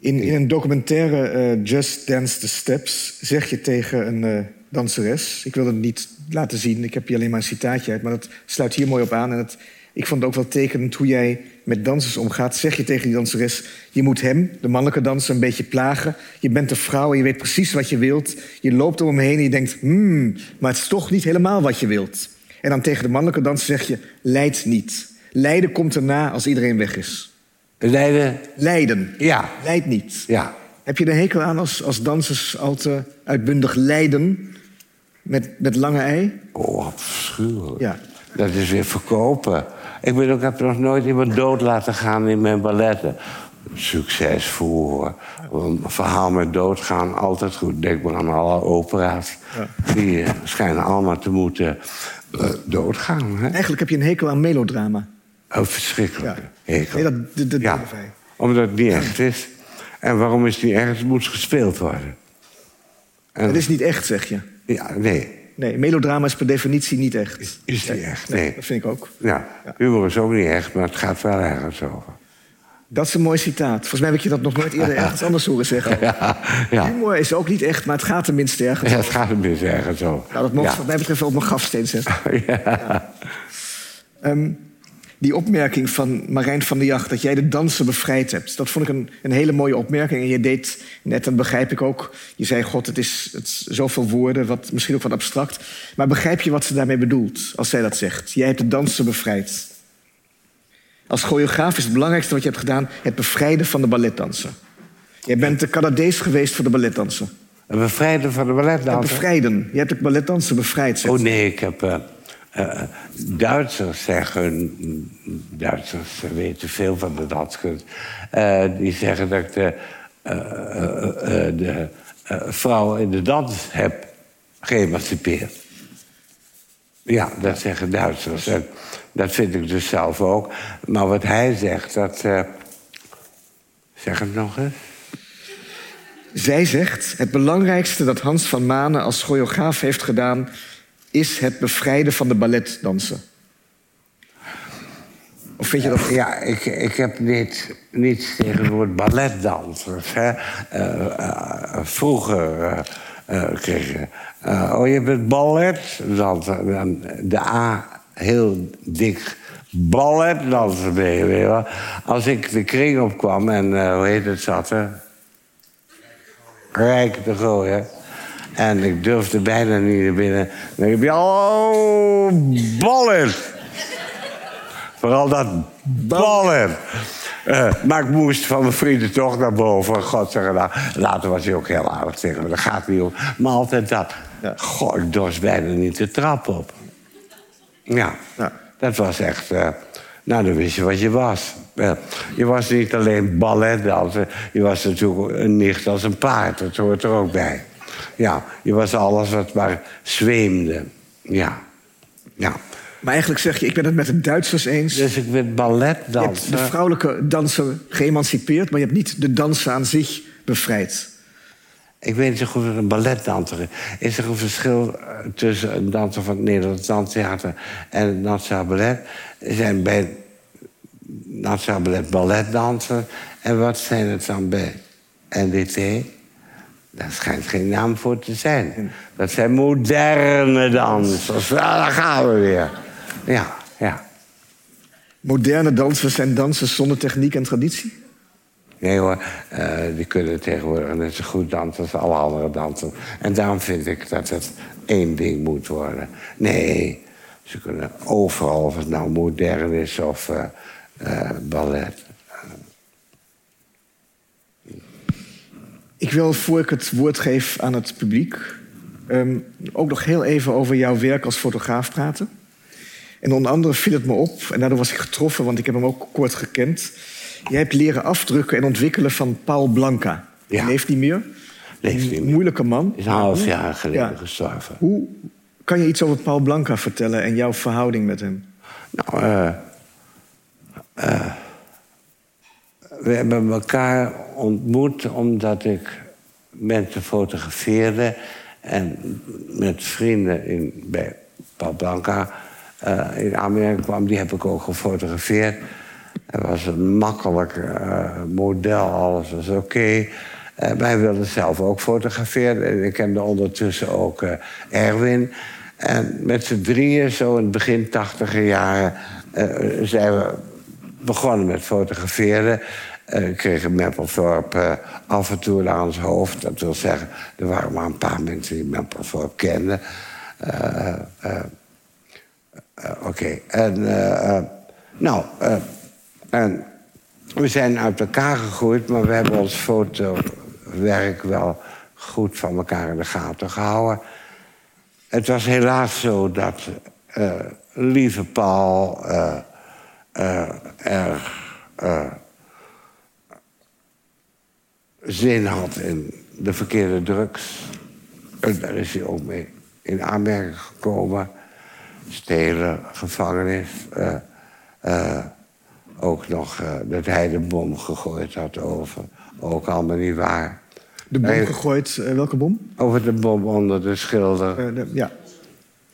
In, in een documentaire eh, Just Dance the Steps zeg je tegen een eh, danseres... ik wil het niet laten zien, ik heb hier alleen maar een citaatje uit... maar dat sluit hier mooi op aan. En ik vond het ook wel tekenend hoe jij met dansers omgaat. Zeg je tegen die danseres, je moet hem, de mannelijke danser, een beetje plagen. Je bent een vrouw en je weet precies wat je wilt. Je loopt om hem heen en je denkt, hmm, maar het is toch niet helemaal wat je wilt. En dan tegen de mannelijke danser zeg je, leid niet. Lijden komt erna als iedereen weg is. Leiden, Lijden. ja, Leid niet. ja. Heb je er hekel aan als, als dansers al te uitbundig lijden met, met lange ei? Oh, afschuwelijk. Ja. Dat is weer verkopen. Ik, ben ook, heb nog nooit iemand dood laten gaan in mijn balletten. Succesvol hoor. Een verhaal met doodgaan, altijd goed. Denk maar aan alle opera's. Die schijnen allemaal te moeten eh, doodgaan. Hè? Eigenlijk heb je een hekel aan melodrama. Oh, verschrikkelijk. Ja. Hekel. Nee, dat, dat, dat ja, omdat het niet echt is. En waarom is het niet echt? Het moet gespeeld worden. En, Het is niet echt, zeg je. Ja, nee. Nee, melodrama is per definitie niet echt. Is niet echt, nee. Dat vind ik ook. Ja, humor is ook niet echt, maar het gaat wel ergens over. Dat is een mooi citaat. Volgens mij heb ik je dat nog nooit eerder <laughs> ergens anders horen zeggen. Ja, ja. Humor is ook niet echt, maar het gaat tenminste ergens. Ja, het gaat beetje ergens over. Nou, dat mocht ja. wat mij betreft op mijn grafsteen zetten. <laughs> Ja. Ehm, die opmerking van Marijn van der Jacht, dat jij de dansen bevrijd hebt, dat vond ik een, een hele mooie opmerking. En je deed net, en begrijp ik ook, je zei: God, het is, het is zoveel woorden, wat, misschien ook wat abstract. Maar begrijp je wat ze daarmee bedoelt als zij dat zegt? Jij hebt de dansen bevrijd. Als choreograaf is het belangrijkste wat je hebt gedaan het bevrijden van de balletdanser. Jij bent de Canadees geweest voor de balletdansen. Een bevrijder van de Het balletdanser. bevrijden. Je hebt de balletdansen bevrijd. zegt Oh nee, ik heb... eh, eh, Duitsers zeggen... Duitsers weten veel van de danskunst. Eh, die zeggen dat ik de, eh, de vrouw in de dans heb geëmancipeerd. Ja, dat zeggen Duitsers. Dat vind ik dus zelf ook. Maar wat hij zegt, dat... zeg het nog eens. Zij zegt: Het belangrijkste dat Hans van Manen als choreograaf heeft gedaan, is het bevrijden van de balletdansen. Of vind je dat? Ja, ik, ik heb niet, niets tegen het balletdansers. Hè. Eh, eh, vroeger eh, kreeg je... oh, je bent balletdanser. Dan de A heel dik balletdanser ben je, wel. Als ik de kring opkwam en, hoe heet het, zat er... Rijk te gooien. En ik durfde bijna niet naar binnen. Dan heb je... Oh, ballet! Vooral dat ballen. Eh, maar ik moest van mijn vrienden toch naar boven. God later was hij ook heel aardig tegen me. Dat gaat niet om. Maar altijd dat. Ja. Goh, ik dorst bijna niet de trap op. Ja, Ja. dat was echt... eh, nou, dan wist je wat je was. Eh, je was niet alleen balletdanser. Je was natuurlijk een nicht als een paard. Dat hoort er ook bij. Ja, je was alles wat maar zweemde. Ja, ja. Maar eigenlijk zeg je: Ik ben het met de Duitsers eens. Dus ik ben Je balletdanser. hebt de vrouwelijke danser geëmancipeerd, maar je hebt niet de dansen aan zich bevrijd. Ik weet niet zo goed wat een balletdanser is. Is er een verschil eh, tussen een danser van het Nederlands Danstheater en het Nationaal Ballet? Zijn bij het Nationaal Ballet balletdansers. En wat zijn het dan bij NDT? Daar schijnt geen naam voor te zijn. Dat zijn moderne dansers. Daar gaan we weer. Ja, ja. Moderne dansers zijn dansers zonder techniek en traditie. Nee hoor, eh, die kunnen tegenwoordig net zo goed dansen als alle andere dansers. En daarom vind ik dat het één ding moet worden. Nee, ze kunnen overal, of het nou modern is of eh, eh, ballet. Ik wil, voor ik het woord geef aan het publiek, ehm, ook nog heel even over jouw werk als fotograaf praten. En onder andere viel het me op, en daardoor was ik getroffen, want ik heb hem ook kort gekend. Jij hebt leren afdrukken en ontwikkelen van Paul Blanca. Ja. Hij leeft niet meer. Leeft niet meer. Een moeilijke man. Is een half jaar geleden Ja. gestorven. Hoe kan je iets over Paul Blanca vertellen en jouw verhouding met hem? Nou, eh, eh, we hebben elkaar ontmoet omdat ik mensen fotografeerde. En met vrienden in, bij Paul Blanca eh, in Amerika kwam. Die heb ik ook gefotografeerd. Hij was een makkelijk eh, model, alles was oké. Eh, maar hij wilde zelf ook fotograferen. En ik kende ondertussen ook Erwin. En met z'n drieën, zo in het begin tachtiger jaren... zijn we begonnen met fotograferen. Eh, kregen Mapplethorpe eh, af en toe naar ons hoofd. Dat wil zeggen, er waren maar een paar mensen die Mapplethorpe kenden. Eh, Oké, en nou, en we zijn uit elkaar gegroeid, maar we hebben ons fotowerk wel goed van elkaar in de gaten gehouden. Het was helaas zo dat lieve Paul eh, erg eh, zin had in de verkeerde drugs. En daar is hij ook mee in aanmerking gekomen. Stelen, gevangenis. eh, ook nog dat hij de bom gegooid had over. Ook allemaal niet waar. De bom gegooid, welke bom? Over de bom onder de schilder. De- ja.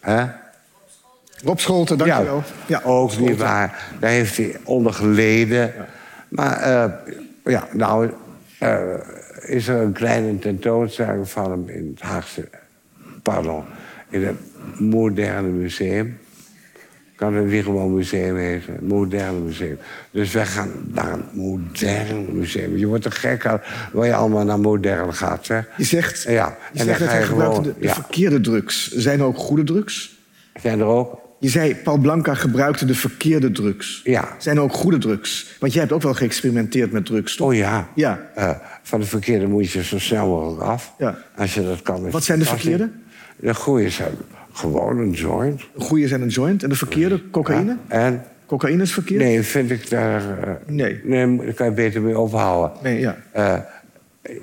Hè? Rob Scholten, dankjewel. Ja, ook Scholten. niet waar. Daar heeft hij onder geleden. Maar eh, ja, nou eh, is er een kleine tentoonstelling van hem in het Haagse... Pardon, in het Moderne Museum. Kan het niet gewoon museum heten? Het Moderne Museum. Dus wij gaan naar een modern museum. Je wordt er gek aan waar je allemaal naar modern gaat, zeg. Je zegt, Ja, je en zegt dat hij gebruikte gewoon... de, de Ja. verkeerde drugs. Zijn er ook goede drugs? Zijn er ook? Je zei, Paul Blanca gebruikte de verkeerde drugs. Ja. Zijn er ook goede drugs? Want jij hebt ook wel geëxperimenteerd met drugs, toch? Oh ja. Ja. Eh, van de verkeerde moet je zo snel mogelijk af. Ja. Als je dat kan. Wat zijn de verkeerde? De goede zijn gewoon een joint. De goede zijn een joint en de verkeerde, cocaïne? Ja. En? Cocaïne is verkeerd? Nee, vind ik daar... eh, Nee. Nee, daar kan je beter mee ophouden. Nee, ja. Eh,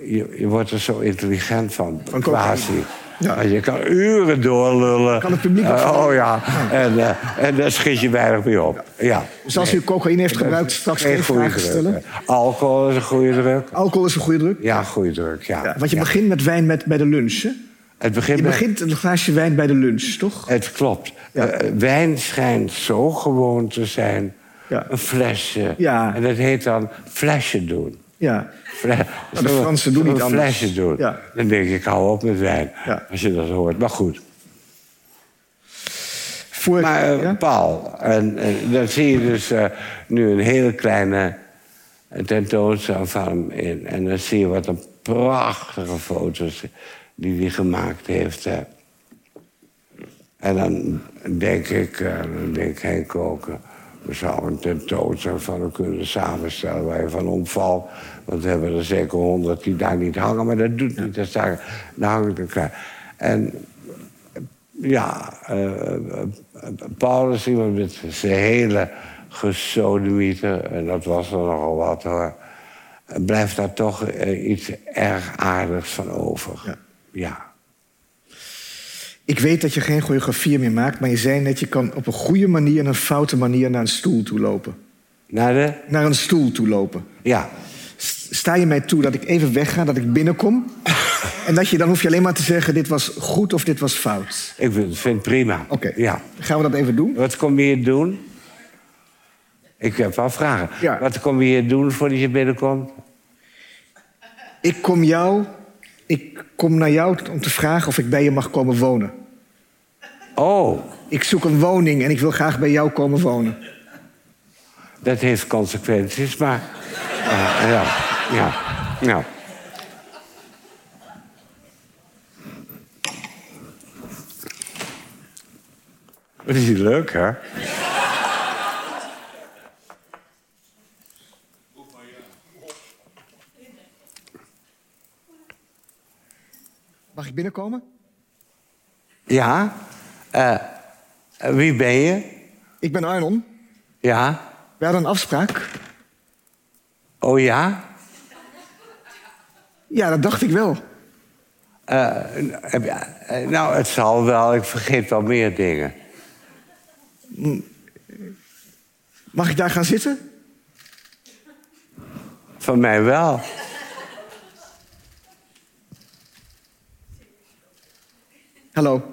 je, je wordt er zo intelligent van, Van cocaïne. quasi. Ja. Je kan uren doorlullen. Kan het publiek Eh, Oh ja, en, eh, en daar schiet je weinig mee op. Ja. Dus als u cocaïne heeft gebruikt, straks geen vragen stellen? Alcohol is een goede druk. Alcohol is een goede druk? Ja, goede druk, ja. Want je begint met wijn met, bij de lunch, hè? Het begint Je met- begint een glaasje wijn bij de lunch, toch? Het klopt. Ja. Eh, wijn schijnt zo gewoon te zijn. Ja. Een flesje. Ja. En dat heet dan flesje doen. Ja. Fle- de Fransen doen niet anders. Een flesje doen. Ja. Dan denk ik, hou op met wijn. Ja. Als je dat hoort. Maar goed. Voor, Maar eh, ja? Paul, en, en dan zie je dus eh, nu een hele kleine eh, tentoonstelling van hem in. En dan zie je wat een prachtige foto's die hij gemaakt heeft. eh. En dan denk ik, eh, dan denk Henk ook... eh, we zouden een tentoonstelling van kunnen samenstellen waar je van omvalt. Want we hebben er zeker honderd die daar niet hangen. Maar dat doet niet, dat daar, daar hangt klein. En ja, eh, eh, Paul is iemand met zijn hele gesodemieter. En dat was er nogal wat hoor. Blijft daar toch eh, iets erg aardigs van over. Ja. ja. Ik weet dat je geen choreografie meer maakt, maar je zei net... je kan op een goede manier en een foute manier naar een stoel toe lopen. Naar de? Naar een stoel toe lopen. Ja. Sta je mij toe dat ik even wegga, dat ik binnenkom... <laughs> en dat je, dan hoef je alleen maar te zeggen... dit was goed of dit was fout. Ik vind, vind het prima. Oké, Ja. gaan we dat even doen? Wat kom je hier doen? Ik heb wel vragen. Ja. Wat kom je hier doen voordat je binnenkomt? Ik kom, jou, ik kom naar jou om te vragen of ik bij je mag komen wonen. Oh, Ik zoek een woning en ik wil graag bij jou komen wonen. dat heeft consequenties, maar... eh, ja, ja, ja. Dat is leuk, hè? Mag ik binnenkomen? Ja. Eh, eh, wie ben je? Ik ben Arnon. Ja. We hadden een afspraak. Oh ja? Ja, dat dacht ik wel. Eh, nou, het zal wel. Ik vergeet wel meer dingen. Mag ik daar gaan zitten? Van mij wel. Hallo.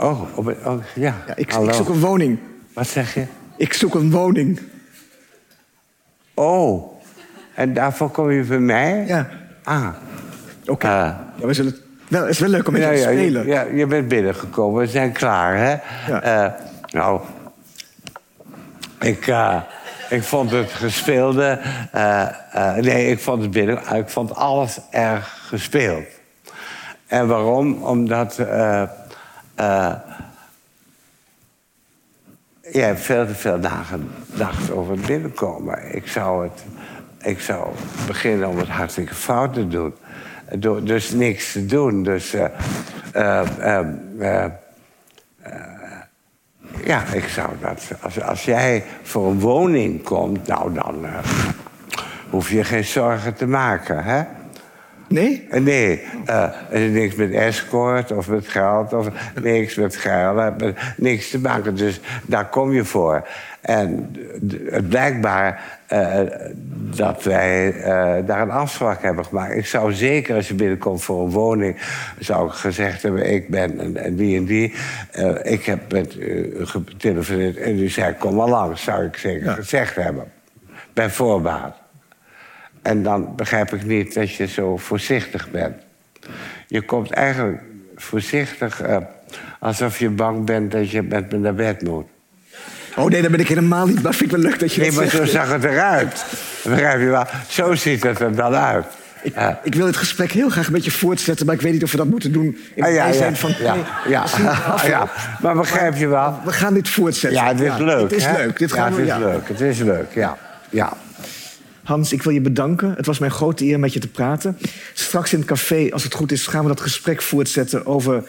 Oh, op, oh ja. Ja, ik, Hallo. ik zoek een woning. Wat zeg je? Ik zoek een woning. Oh, en daarvoor kom je bij mij? Ja. Ah. Oké. Eh. Ja, we zullen het... Wel, het is wel leuk om met Ja, je te ja, spelen. ja, je bent binnengekomen. We zijn klaar, hè? Ja. Eh, nou, ik, eh, ik vond het gespeelde... eh, nee, ik vond het binnen... Ik vond alles erg gespeeld. En waarom? Omdat... eh, jij hebt veel te veel nagedacht over het binnenkomen. Ik zou, het, ik zou beginnen om het hartstikke fout te doen. Door, dus niks te doen. Dus eh, eh, ja, ik zou dat. Als, als jij voor een woning komt, nou dan hoef je geen zorgen te maken, hè? Nee? Nee, is niks met escort of met geld of niks met geld. eh, niks te maken. Dus daar kom je voor. En het blijkbaar eh, dat wij daar een afspraak hebben gemaakt. Ik zou zeker als je binnenkomt voor een woning... zou ik gezegd hebben, ik ben en, en die en die. Ik heb met u getelefoneerd en u zei, kom maar langs. Zou ik zeker gezegd hebben. Bij voorbaat. En dan begrijp ik niet dat je zo voorzichtig bent. Je komt eigenlijk voorzichtig eh, alsof je bang bent dat je met me naar bed moet. Oh nee, dat ben ik helemaal niet. Maar vind ik wel leuk dat je Nee, dat maar zegt. zo zag het eruit. Begrijp je wel? Zo ziet het er dan uit. Ik, Ja. ik wil het gesprek heel graag een beetje voortzetten... maar ik weet niet of we dat moeten doen in Ah, ja, ja, van... ja, nee, <laughs> ja. Maar begrijp je wel? We gaan dit voortzetten. Ja, het is leuk. Het is hè? leuk. Dit gaan het we, is leuk. Het is leuk, ja. ja. Hans, ik wil je bedanken. Het was mijn grote eer met je te praten. Straks in het café, als het goed is, gaan we dat gesprek voortzetten over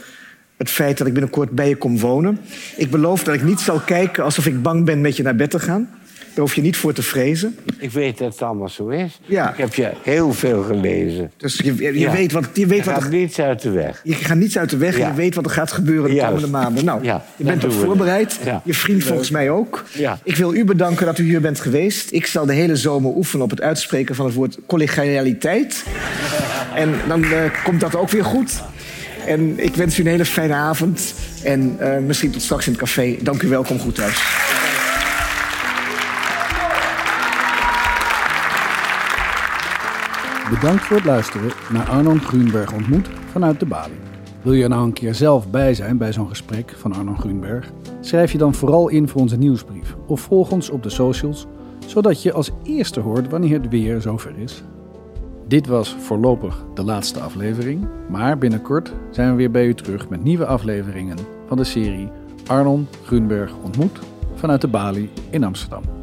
het feit dat ik binnenkort bij je kom wonen. Ik beloof dat ik niet zal kijken alsof ik bang ben met je naar bed te gaan. Daar hoef je niet voor te vrezen. Ik weet dat het allemaal zo is. Ja. Ik heb je heel veel gelezen. Dus je, je Ja. weet wat, je weet Er wat gaat er, niets uit de weg. je gaat niets uit de weg en Ja. je weet wat er gaat gebeuren de Juist. komende maanden. Nou, je bent ook voorbereid. Je vriend volgens mij ook. Ik wil u bedanken dat u hier bent geweest. Ik zal de hele zomer oefenen op het uitspreken van het woord collegialiteit. En dan eh, komt dat ook weer goed. En ik wens u een hele fijne avond. En eh, misschien tot straks in het café. Dank u wel, kom goed thuis. Bedankt voor het luisteren naar Arnon Grunberg ontmoet vanuit de Bali. Wil je er nou een keer zelf bij zijn bij zo'n gesprek van Arnon Grunberg? Schrijf je dan vooral in voor onze nieuwsbrief of volg ons op de socials, zodat je als eerste hoort wanneer het weer zover is. Dit was voorlopig de laatste aflevering, maar binnenkort zijn we weer bij u terug met nieuwe afleveringen van de serie Arnon Grunberg ontmoet vanuit de Bali in Amsterdam.